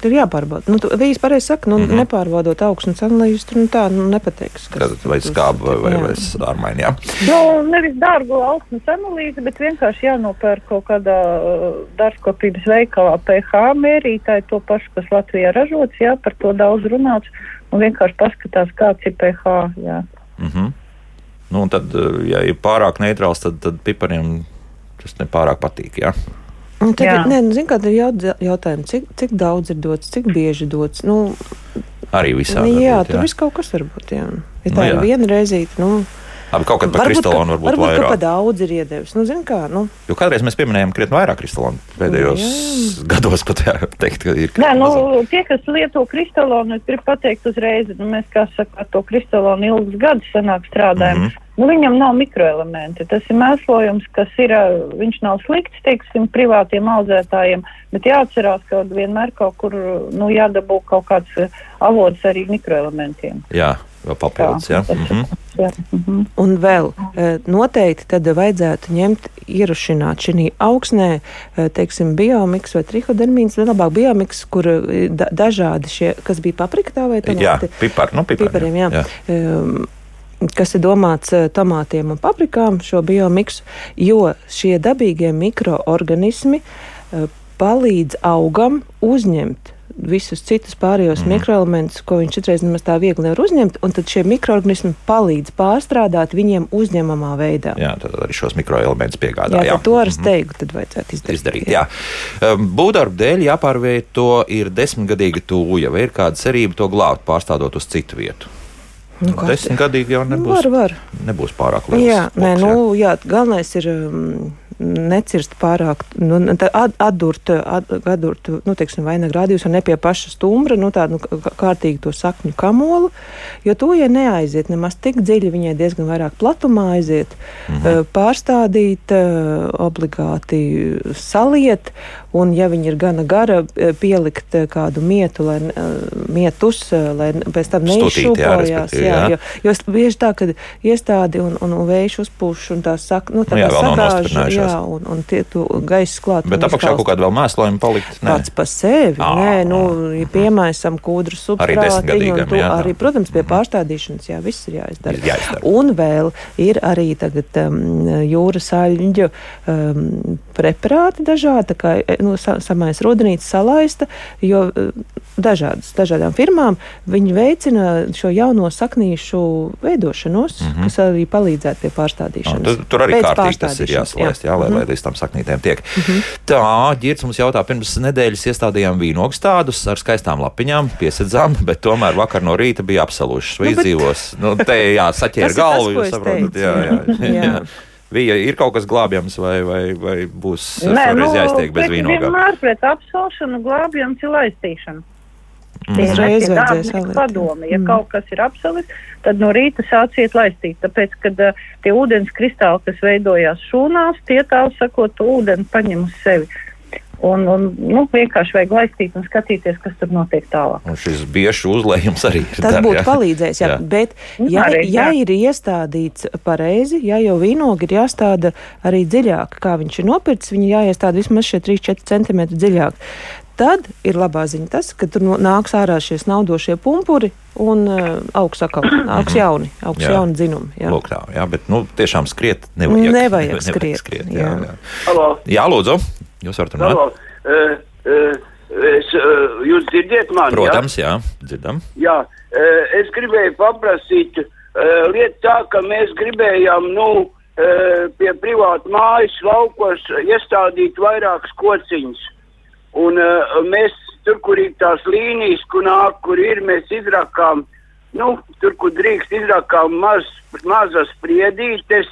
tur jāpārbauda. Nu, Vīs pareizi saka, nu, mm -hmm. nepārbaudot augstnes analīzes, tur nu, tā nu, nepateiks. kas Kad vai skāba vai, vai, vai sārmaini. Jā. Nu, nevis dārgu augstnes analīzi, bet vienkārši jānopērk kaut kādā uh, dārzkopības veikalā pH mērītāji, to pašu, kas Latvijā ražots, jā, par to daudz runāts, un vienkārši paskatās, kāds ir pH, jā. Mm -hmm. nu, un tad, eh, ja ir pārāk neitrāls, tad, tad pipariem tas nepārāk patīk. Jā. Jā. ir- nē, nu, zin, kā, tad ir jaut- jautājums, cik, cik daudz ir dots, cik bieži dots. Nu, Arī visādi. nu, jā, varbūt, tur viss kaut kas var būt. Jā. Ja Nu, tā ir jā. viena reizīte, nu, Labi, kaut kad par kristālu varbūt, varbūt vairāk. pa daudz ir iedevis. Nu, zin, kā, nu, Jo kādreiz mēs pieminējām krietni vairāk kristālu. Pēdējos gados pat jā, teikt, ka ir Nē, nu, mazāk. tie, kas lieto kristālonu, es gribu pateikt uzreiz, nu, mēs, kā saka, ar to kristālonu ilgus gadus sanāk strādājam. Mm -hmm. Nu, viņam nav mikroelementi. Tas ir mēslojums, kas ir, viņš nav slikts, teiksim, privātiem audzētājiem, bet jāatcerās, ka vienmēr kaut kur, nu, jādabū kaut kāds avots arī mikroelementiem. Jā, vēl papildus. Jā. Tas- Mhm. Jā, mhm. Un vēl eh, noteikti tad vajadzētu ņemt, ierušināt šī augsnē, eh, teiksim, biomiks vai trihodermīns, vai labāk biomiks, kur eh, da, dažādi šie, kas bija paprika tā vai Jā, tomāti. pipari. Nu, pipari Pipariem, jā. Um, kas ir domāts tomātiem un paprikām, šo biomiksu, jo šie dabīgie mikroorganismi palīdz augam uzņemt visus citus pārējos mm. mikroelementus, ko viņš citreiz nemaz tā viegli nevar uzņemt, un tad šie mikroorganismi palīdz pārstrādāt viņiem uzņemamā veidā. Jā, tad arī šos mikroelementus piegādā. Jā, tad to ar Mhm. steigu tad vajadzētu izdarīt. izdarīt. Jā. Um, Būvdarba dēļ jāpārvieto ir desmitgadīga tūja, vai ir kāda cerība to glābt, pārstādot uz citu vietu? Nu, Nu, Desmitgadīgi jau Nu, nebūs, var, var. nebūs pārāk liels. Jā, nē, loks, nu, jā, galvenais ir um, necirst pārāk, nu, atdurt, at, atdurt, nu, teiksim, vainag rādījus un ne pie paša stumbra, nu, tādu nu, kā- kārtīgi to sakņu kamolu, jo to, ja neaiziet nemaz tik dziļi, viņai diezgan vairāk platumā aiziet, mm -hmm. pārstādīt, eh, obligāti saliet, un, ja viņi ir gana gara, eh, pielikt eh, kādu mietu, lai, eh, mietus, lai pēc tam neizšūpojās. Jā, jā. jo, jo bieži tā, ka iestādi un, un, un vējš uzpūš un tā saka, nu, tā Nu jā, kā sagāž, jā, un, un tie tu gaisa klāt. Bet apakšā kaut kāda vēl mēslojuma palikt. Nē. Pats par sevi. Ā, Nē, nu, ja piemēram, kūdru substrātiņu, un to jā, arī, protams, pie pārstādīšanas, jā, viss ir jāizdara. Jāizdara. Un vēl ir arī tagad um, jūras aļģu um, preparāti dažādi, kā e, nu, sa, samais rodenītes salaista, jo uh, dažādas, dažādām firmām viņi veicina šo jauno saknīšu veidošanos, mm -hmm. kas arī palīdzētu pie Nu, pārstādīšanas. tur, tur arī Pēc kārtīgi tas ir jāsalaist, jā, jā, lai, Mhm. lai līdz tam saknītēm tiek. Tā, ģirds mums jautā, pirms nedēļas iestādījām vīnogas tādus ar skaistām lapiņām, piesedzām, bet tomēr vakar no rīta bija apsalušas vai Nu, bet- izdzīvos. Nu, te jā, saķēra galvu, jūs saprotat. Jā, jā, jā. jā. Vija, ir kaut kas glābjams vai, vai, vai būs Nē, šoreiz jāiztiek bez pret- vīnogām? Vienmēr pret apsolšanu glābjams ir laistīšana. Tie Uzreiz saliet. padomi. Ja Mm. mm. kaut kas ir apsalis, tad no rīta sāciet laistīt. Tāpēc, kad uh, tie ūdens kristāli, kas veidojās šūnās, tie tā sakot, to ūdeni paņem uz sevi. Un, un nu, vienkārši vajag laistīt un skatīties, kas tur notiek tālāk. Un šis biešu uzlējums arī ir. Tas dar, būtu jā. palīdzējis. Jā. Jā. Bet, Nu, ja, arī, ja jā. ir iestādīts pareizi, ja jau vīnogi ir jāstāda arī dziļāk, kā viņš ir nopircis, viņi jāiestāda vismaz šie 3-4 cm dziļāk. Tad ir labā ziņa tas, ka tur nāks ārā šie snaudošie pumpuri un uh, augs atkal, augs jauni, augs Jā. jauni dzinumi. Jā. Lūk, tā, jā, bet nu, tiešām skriet nevajag. Nevajag skriet, skriet jā. jā, jā. Halo, jā, lūdzu, jūs varat runāt. halo. Uh, uh, es, uh, jūs dzirdiet mani? Protams, jā, dzirdam. Jā, jā uh, es gribēju paprasīt, lieta tā, ka mēs gribējām, nu, pie privātu mājas laukos iestādīt vairākas kociņas. Un mēs tur, kur ir tās līnijas, kur nāk, kur ir, mēs izrakām, nu, tur, kur drīkst izrakām maz, mazas priedītes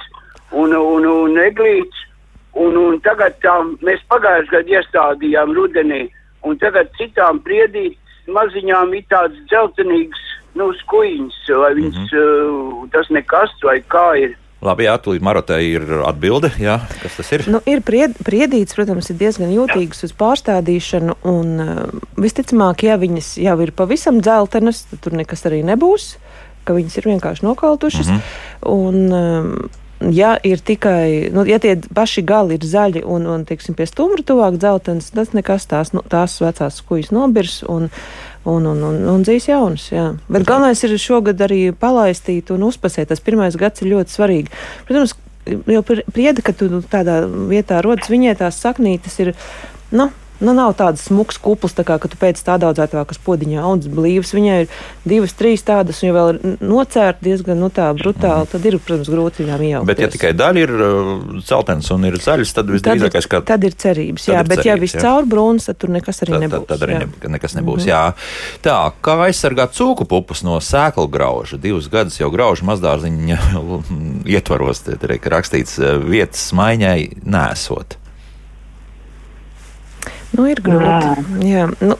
un, un, un eglītes. Un, un tagad tā, mēs pagājušajā gadā iestādījām rudenī, un tagad citām priedītes maziņām ir tāds dzeltenīgs, nu, skuiņas, vai viņas, mm -hmm. uh, tas nekas, vai kā ir. Labi, jā, tūlīt Marotai ir atbilde, jā, kas tas ir. Nu, ir pried, priedīts, protams, ir diezgan jūtīgs uz pārstādīšanu, un uh, visticamāk, ja viņas jau ir pavisam dzeltenas, tad tur nekas arī nebūs, ka viņas ir vienkārši nokautušas. Mm -hmm. un, um, ja ir tikai, nu, ja tie paši gali ir zaļi un, un teiksim, pie stumra tuvāk dzeltens, tas nekas tās, nu, tās vecās skujas nobirs un, un, un, un, un dzīs jaunas. Jā. Bet galvenais ir šogad arī palaistīt un uzpasēt. Tas pirmais gads ir ļoti svarīgi. Protams, jau prieda, ka tu tādā vietā rodas viņai tās saknītes ir. Nu, Nu, nav tādas smukas kuplas, tā kā tu pēc tā daudzētā, kas podiņā audzes blīvas. Viņai ir divas, trīs tādas, un ja vēl ir nocērta diezgan nu, tā brutāli, tad ir, protams, grūti viņām iejaukties. Bet, ja tikai daļa ir uh, celtens un ir zaļas, tad visdrīzākais, ka. Tad ir cerības, jā, bet cerības, ja viss caur brūns, tad tur nekas arī tad, nebūs. Tad, tad arī ne, nekas nebūs, mm -hmm. jā. Tā, kā aizsargāt cūku pupus no sēklu grauža? Divus gadus jau grauža mazdārziņa ietvaros, ir rakstīts vietas maiņai nesot. Nu, ir grūti. Jā. Nu,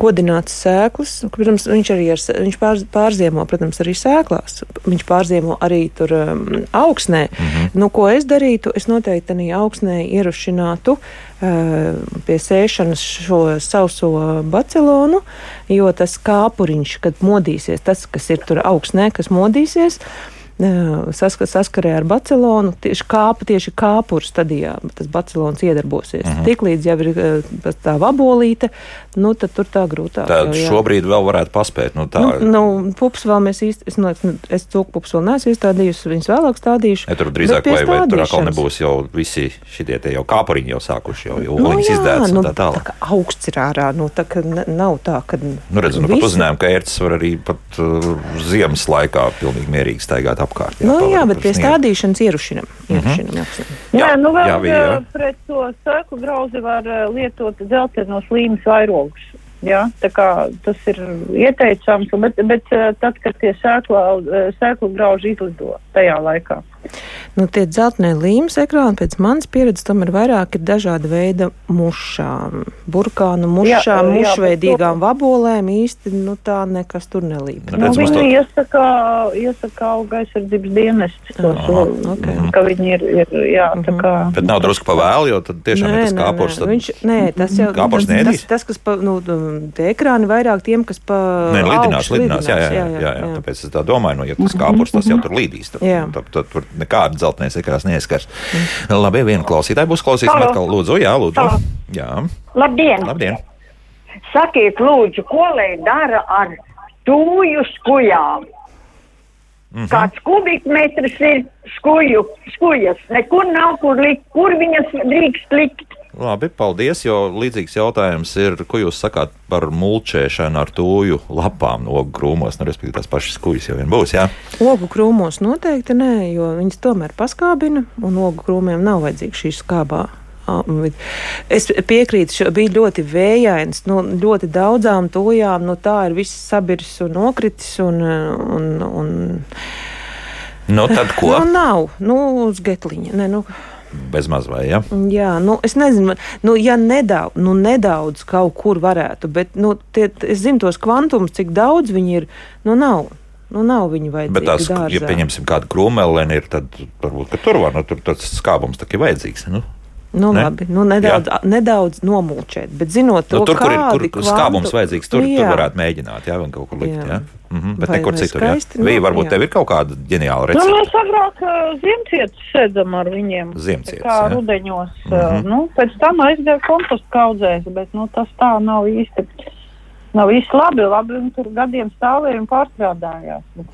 kodināts sēklas. Protams, viņš arī ar, viņš pār, pārziemo, protams, arī sēklās. Viņš pārziemo arī tur um, augsnē. Mm -hmm. nu, ko es darītu? Es noteikti arī augsnē ierušinātu uh, pie sēšanas šo sauso bacilonu, jo tas kāpuriņš, kad modīsies, tas, kas ir tur augsnē, kas modīsies, uh, saska, saskarē ar bacilonu, tieši kāpa, tieši kāpuru stadijā tas bacilons iedarbosies. -huh. Tiklīdz jau ir tā vabolīte, nu, tad tur tā grūtāk. Tā šobrīd vēl varētu paspēt. Nu, tā... nu, nu, pups vēl mēs īsti, es, nu, es cūku pups vēl neesmu izstādījusi, viņas vēlāk stādīšu. Ja tur drīzāk vai, vai tur atkal nebūs jau visi šitie te jau kāpuriņi jau sākuši, jau, jau nu, jā, izdēts nu, tā tālāk. Tā kā augsts ir ārā, nu, tā ka nav tā, ka. Nu, redz, nu, pat uzzinājām, ka ērts var arī pat uh, ziemas laikā pilnīgi mierīgi staigāt apkārt. Jā, nu, jā bet pie stādīšanas ierušinam. ierušinam mm -hmm. jā, jā, nu vēl jā, bija, jā. pret to sēklu grauzi var lietot dzeltenos līmes vairogus. Ja, tas ir ieteicams, bet, bet tad, kad tie sēklu, sēklu grauži izlido tajā laikā. Nu, tie dzeltenie līmes ekrāni, pēc manas pieredzes, tam ir vairāk ir dažāda veida mušām. Burkānu mušām, mušveidīgām vabolēm īsti nu, tā nekas tur nelīp. Nu, viņi to... iesaka, iesaka auga aizsardzības dienests, tos, oh, okay. ka viņi ir, ir jā, tā mhm. kā. Bet nav drusku pavēlu, jo tad tiešām nē, ir tas kāpurs. Tad... Viņš, nē, tas jau kāpurs tas, tas, tas, kas pa, nu, tie ekrāni vairāk tiem, kas pa. Nē, lidinās, lidinās, jā, jā, jā, jā, jā, jā. Tāpēc es tā domāju, nu, ja tas kāpurs, tas jau tur līdīs. Tad, tad, tad, tad nekāda dzeltenais ekrāns neieskars. Mm. Labi, viena klausītāja būs klausīsim atkal. Lūdzu, jā, lūdzu. Jā. Labdien! Labdien! Sakiet, lūdzu, ko lai dara ar tūju skujām? Mm -hmm. Kāds kubikmetrs ir skuju, skujas? Nekur nav kur likt, kur viņas drīkst likt. Labi, paldies. Jo līdzīgs jautājums ir, ko jūs sakāt par mulčēšanu ar tūju lapām no ogu krūmos. Nu, respektīvi, tās pašas kuģis jau vien būs. Jā? Ogu krūmos noteikti nē, jo viņas tomēr paskābina, un ogu krūmiem nav vajadzīga šī skābā. Es piekrītu, ka bija ļoti vējains. Nu, ļoti daudzām tujām nu, tā ir viss sabirs un nokritis. Un, un, un, nu, tad ko? Nu, nav. Nu, uz getliņa. Ne, nu, bezmaz vai ja? Jā, nu, es nezinu, nu, ja nedaudz, nu, nedaudz kaut kur varētu, bet nu, tie, es zinu tos kvantumus, cik daudz viņi ir, nu, nav. Nu, nav viņa vajadzīga. Bet tās, dārzā. ja pieņemsim kādu krūmeli, tad varbūt tur var, nu, tur tas skābums tā ir vajadzīgs. Nu? Nu, ne? labi, nu, nedaudz, jā. nedaudz nomulčēt, bet zinot to, nu, tur, kur ir kur kvantu, skābums vajadzīgs, tur, jā. tur varētu mēģināt, jā, kaut kur likt. Jā. Jā? Mm -hmm, bet vai, nekur vai citur. Jā. Vī, nu, varbūt jā. tev ir kaut kāda ģeniāla recepte. Nu, mēs agrāk uh, ziemcietus sēdam ar viņiem. Ziemcietus. Kā jā. rudeņos. Mm -hmm. uh, nu, pēc tam aizgāja kompostu kaudzēs, bet nu, tas tā nav īsti. Nav īsti labi, labi, un tur gadiem stāvēja un pārstrādājās. Bet,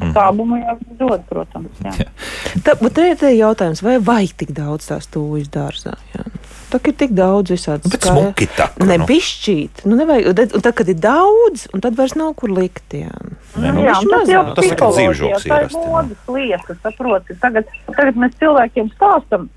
nu, Mm. Sābumu jau dod, protams. Jā. Tā, bet te ir jautājums, vai vajag tik daudz tās tūjas dārzā? Jā. Tā ir tik daudz visādi skaisti. Ne nu. bišķīt. Nu, nevajag, un tad, kad ir daudz, un tad vairs nav kur likt. Jā, Nē, nu, jā tas jau tas ir dzīvžoks. Tā ir modas lieta, saproti. Tagad, tagad mēs cilvēkiem stāstam,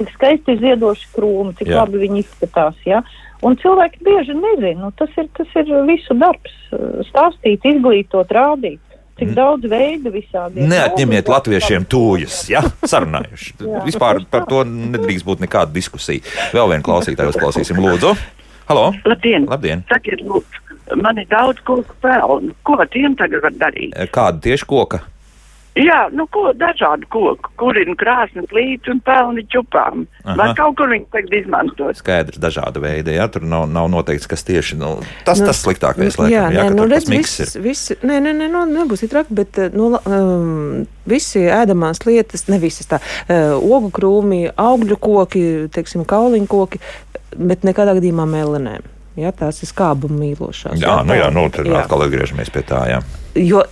cik skaisti ir ziedoši krūmi, cik jā. labi viņi izskatās. Ja? Un cilvēki bieži nezina, nu, tas, ir, tas ir visu darbs - stāstīt, izglītot, rādīt cik daudz veidu visādi. Neatņemiet latviešiem tūjas, ja sarunājuši. Vispār par to nedrīkst būt nekāda diskusija. Vēl vienu klausītāju uzklausīsim, lūdzu. Halo! Labdien! Labdien. Sakiet, lūdzu, man ir daudz koku pelnu. Ko tiem tagad var darīt? Kāda tieši koka? Jā, nu ko, dažādu koku, kurina krāsnes līdz un pelni čupām. Vai kaut kur viņi tagad izmantot? Skaidrs, dažādi veidi. Jā, tur nav, nav noteikts, kas tieši nu, tas, Nu, tas sliktākais. Jā, Laikam, jā, nē, ka nu, tur redz, tas miks viss, ir. viss, nē, nē, nē, nu, nebūs tik traki, bet nu, um, visi ēdamās lietas, ne visas tā, uh, ogu krūmi, augļu koki, teiksim, kauliņu koki, bet nekādā gadījumā melenēm. Ja, tās ir skābuma mīlošās. Jā, nu jā, nu, tad Jā. atkal atgriežamies pie tā. Jā. Jo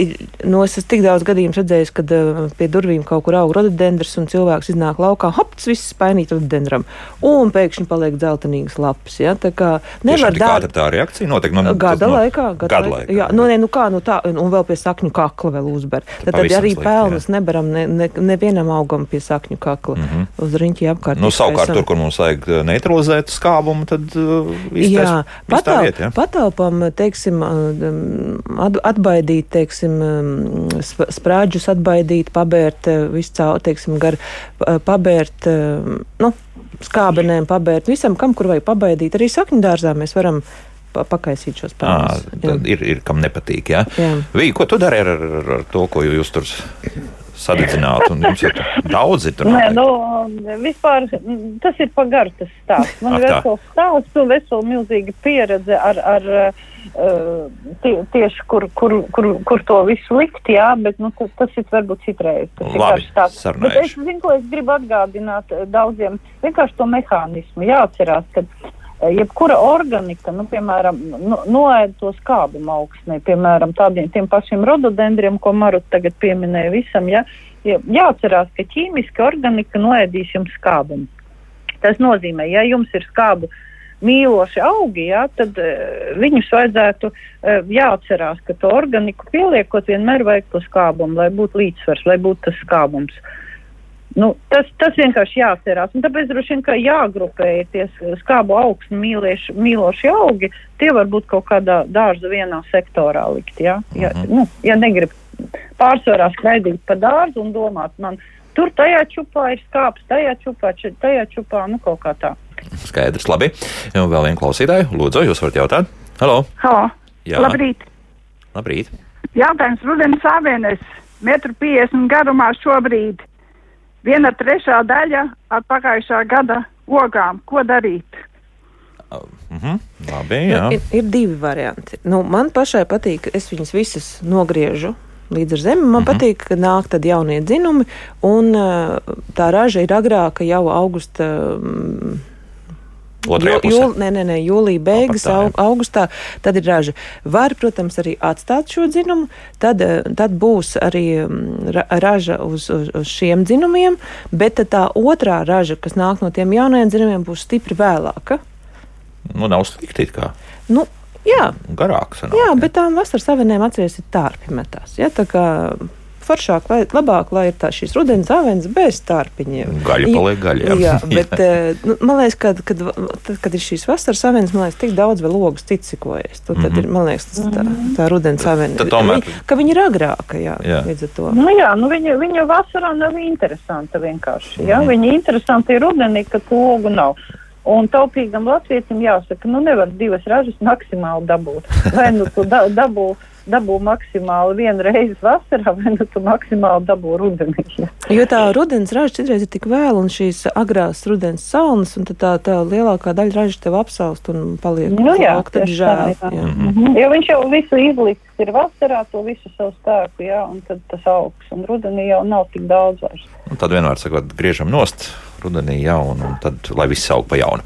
nu, es esmu tik daudz gadījumu redzējis, kad uh, pie durvīm kaut kur aug rododendrs un cilvēks iznāk laukā, hop, tas viss spainīt rododendram. Un pēkšņi paliek dzeltenīgas lapas. Ja? Tā kā nevar Tiešām, kāda tā reakcija? Noteikti, nu, Gada nu, laikā, gada, Gada laikā. Jā, nu, nē, nu kā, nu tā, un, vēl pie sakņu kakla vēl uzber. Tad, tad arī slikti, pelnus nebaram ne, ne, nevienam augam pie sakņu kakla. Mm -hmm. Uz riņķi apkārt. Nu, savukārt, izkaisam. tur, kur mums vajag uh, neutralizēt skābumu, tad uh, Jā, patal, viet, jā. patalpam, teiksim, at, atbaidīt, teiksim, um, sp- sprāģus atbaidīt, pabērt, uh, visu caur, teiksim, gar, uh, pabērt, um, nu, skābenēm pabērt, visam, kam, kur vajag pabaidīt. Arī sakņu dārzā mēs varam pa pakaisīt šos pelnus. tad ir, ir kam nepatīk. Jā. Jā. Vī, ko tu dari ar, ar, ar to, ko jūs tur sadedzināt? Un Jums ir daudzi tur. Nē, nu, vispār mm, tas ir pagaru tas stāsts. Man ir vesels stāsts un vesela milzīga pieredze ar, ar uh, tie, tieši, kur, kur, kur, kur to visu likt, jā, bet nu, tas, tas ir varbūt citreiz. Tas ir Labi, garš stāsts. Bet es zinu, ko es gribu atgādināt eh, daudziem. Vienkārši to mehānismu jāatcerās, ka jebkura organika, nu, piemēram, no, noēd to skābumu augsnē, piemēram, tādiem tiem pašiem rododendriem, ko Marut tagad pieminēja visam, ja, ja, jāatcerās, ka ķīmiski organika noēdīs jums skābumu. Tas nozīmē, ja jums ir skābu mīloši augi, jā, tad uh, viņus vajadzētu uh, jāatcerās, ka to organiku pieliekot vienmēr vajag to skābumu, lai būtu līdzsvars, lai būtu tas skābums. Nu, tas, tas vienkārši jāatcerās. Un tāpēc droši vien, ka jāgrupēja tie skābu augstu mīlieši, mīloši augi, tie var būt kaut kādā dārza vienā sektorā likt. Ja, ja, Mhm. nu, ja negrib pārsvarā skraidīt pa dārzu un domāt, man tur tajā čupā ir skāps, tajā čupā, či- tajā čupā, nu kaut kā tā. Skaidrs, labi. Un vēl viena klausītāja. Lūdzu, jūs varat jautāt? Halo! Halo, Jā, labrīt! labrīt. Jautājums Rudens Savienēs, metru 50 garumā šobrīd. Viena trešā daļa ar pagājušā gada ogām. Ko darīt? Mhm, labi, jā. Nu, ir, ir divi varianti. Nu, man pašai patīk, es viņas visas nogriežu. Līdz ar zemi man mm -hmm. patīk, ka nāk tad jaunie dzinumi, un uh, tā raža ir agrāka jau augusta. Um, Otrajā Jū- pusē. jūl- Nē, nē, nē, jūlijā beigas, tā, aug, augustā. Tad ir raža. Var, protams, arī atstāt šo dzinumu. Tad, eh, tad būs arī mm, ra, raža uz, uz, uz šiem dzinumiem, bet tā otrā raža, kas nāk no tiem jaunajiem dzinumiem, būs stipri vēlāka. Nu, nav slikti kā. Nu, jā, Garāks. sanāk, jā, bet tām vasaras avenēm atceries ir tārpi metās. Ja? Tā kā foršāk, vai labāk, lai ir tā šīs rudens avenes bez tārpiņiem. Gaļa paliek gaļa, jā. Jā, bet eh, nu, man liekas, kad, kad, tad, kad ir šīs vasaras avenes, man liekas, tik daudz vēl logas cits sikojas. Tur tad ir, man liekas, tas, tā, tā rudens. Mhm. Tad tomēr- Viņi- Ka viņi ir agrāka, jā, Jā. līdz ar to. Nu, jā, nu viņa, viņa vasarā nav interesanta vienkārši. Ja? Mhm. Viņa interesanta ir rudenī, kad logu nav. Un taupīgam latvietim jāsaka, nu nevar divas ražas maksimāli dabūt. Vai nu tu da, dabū, dabū maksimāli vienu reizi vasarā, vai nu tu maksimāli dabū rudenī. Ja? Jo tā rudens raža citreiz ir tik vēla, un šīs agrās rudens salnas, un tad tā, tā lielākā daļa raža tev apsalst un paliek Nu, jā, lauk, tad žēl. tā, jā. jā. Mhm. Jo viņš jau visu izliks ir vasarā, to visu savu spēku, jā, un tad tas augs. Un rudenī jau nav tik daudz vairs. Un tad vienmēr sakot, griežam nost rudenī jau, un, un tad, lai viss aug pa jaunu.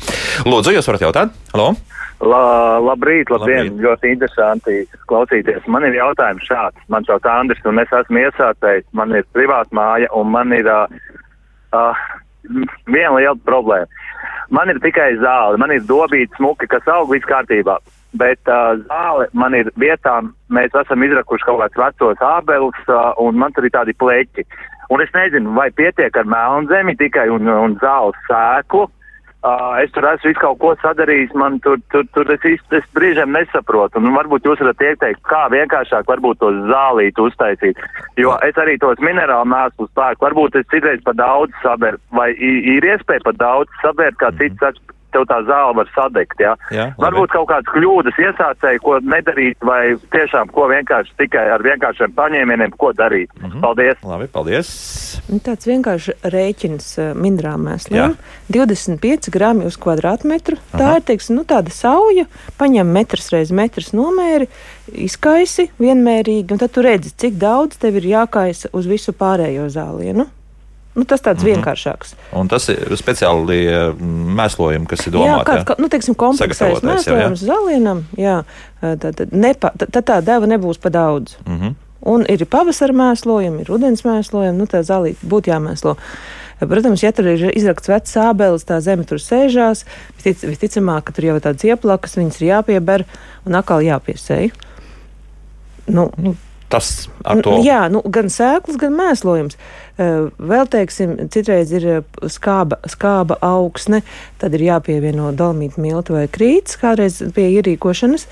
Lūdzu, jūs varat jautāt? Halo! La, labrīt, labdien, Labrīt. ļoti interesanti klausīties. Man ir jautājums šāds. Man sauc Andris, un es esmu iesācējs. Man ir privāta māja, un man ir uh, uh, viena liela problēma. Man ir tikai zāle, man ir dobīta smuki, kas aug viss kārtībā. Bet uh, zāle man ir vietām, mēs esam izrakuši kaut kādus vecos ābelus, uh, un man tur ir tādi pleķi. Un es nezinu, vai pietiek ar melnu zemi tikai un, un zāles sēklu. Uh, es tur esmu kaut ko sadarījis, man tur, tur, tur es īsti brīžiem nesaprotu. Un varbūt jūs varat ieteikt, kā vienkāršāk varbūt to zālītu uztaisīt. Jo es arī tos minerālu mēslus spēku, varbūt es citreiz pa daudz saberu, vai ir iespēja pa daudz sabērt, kā cits saka, tev tā zāle var sadegt. Ja? Jā, labi. Varbūt kaut kādas kļūdas iesācēji, ko nedarīt, vai tiešām ko vienkārši tikai ar vienkāršiem paņēmieniem, ko darīt. Mm -hmm. Paldies! Labi, paldies! Nu, Tāds vienkārši rēķins mindrām Jā. mēsliem. 25 gramu uz kvadrātmetru. Tā Aha. ir teiksim, nu, tāda sauja. Paņem metrs reiz metrs nomēri, izkaisi vienmērīgi, un tad tu redzi, cik daudz tev ir jākaisa uz visu pārējo zālienu. Nu, tas tāds mm -hmm. vienkāršāks. Un tas ir speciāli eh, mēslojumi, kas ir Jā, domāti. kāds, kā, nu, teiksim, jā? mēslojums zālienam, jā, tad, tad, nepa, tad, tā deva nebūs pa daudz. Mm -hmm. Un ir pavasara mēslojumi, ir rudens mēslojumi, nu tā zālīte būtu jāmēslo. Protams, ja tur ir izrakts vecs sābeles, tā zeme tur sēžās, vistic, visticamāk, ka tur jau ir tādas ieplakas, viņas ir jāpieber un atkal jāpiesēj. Nu, nu, tas ar to Nu, Jā, nu, gan sēklas, gan mēslojums. Eh, Vēl, teiksim, citreiz ir eh, skāba, skāba augsne, tad ir jāpievieno dalmīta milta vai krīts, kādreiz pie ierīkošanas.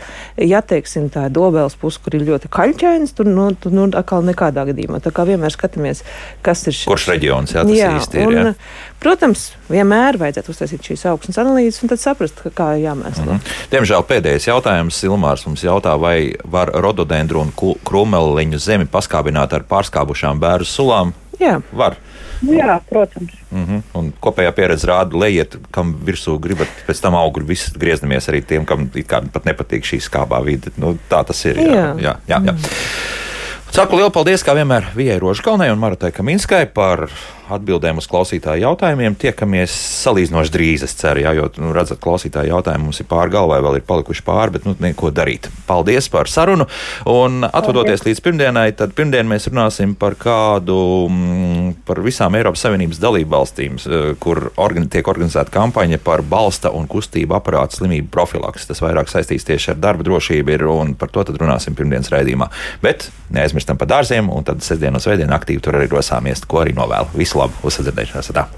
Ja, teiksim, tā ir dobēles puse, kur ir ļoti kaļķains, tur, nu, tur nu, atkal nekādā gadījumā. Tā kā vienmēr skatāmies, kas ir šis. Kurš reģions, jā, tas īsti ir, un, jā. Protams, vienmēr vajadzētu uztaisīt šīs augsnes analīzes un tad saprast, kā ir jāmēslo. Mhm. Diemžēl pēdējais jautājums Ilmārs mums jautā, vai var rododendru un krūmeliņu zemi paskābināt ar pārskābušām bērnu sulām? Jā. Var. Jā, protams. Mm -hmm. Un kopējā pieredze rāda, lejiet, kam virsū gribat, pēc tam augļi visi grieznamies arī tiem, kam pat nepatīk šī skābā vide. Nu, tā tas ir. Jā, Jā. jā, jā. jā. Saku lielu paldies, kā vienmēr, Vijai Rožkalnei un Marutai Kaminskai par atbildēm uz klausītāju jautājumiem. Tiekamies salīdzinoši drīz, es ceru, jā, jo, nu, redzat, klausītāju jautājumi mums ir pāri galvai, vēl ir palikuši pāri, bet, nu, neko darīt. Paldies par sarunu, un atvadoties līdz pirmdienai, tad pirmdien mēs runāsim par kādu, mm, par visām Eiropas Savienības dalību valstīm, eh, kur organ tiek organizēta kampaņa par balsta un kustību aparātu slimību profilaks. Tas vairāk saistīts tieši ar darba drošību, ir, un par to tad runāsim pirmdienas raidījumā. Bet neaizmirstam par dārziem, un tad sestdien un svētdien aktīvi tur arī rosāmies, ko arī novēlu. Visu labu, uzsadzirdēšanās! Tā.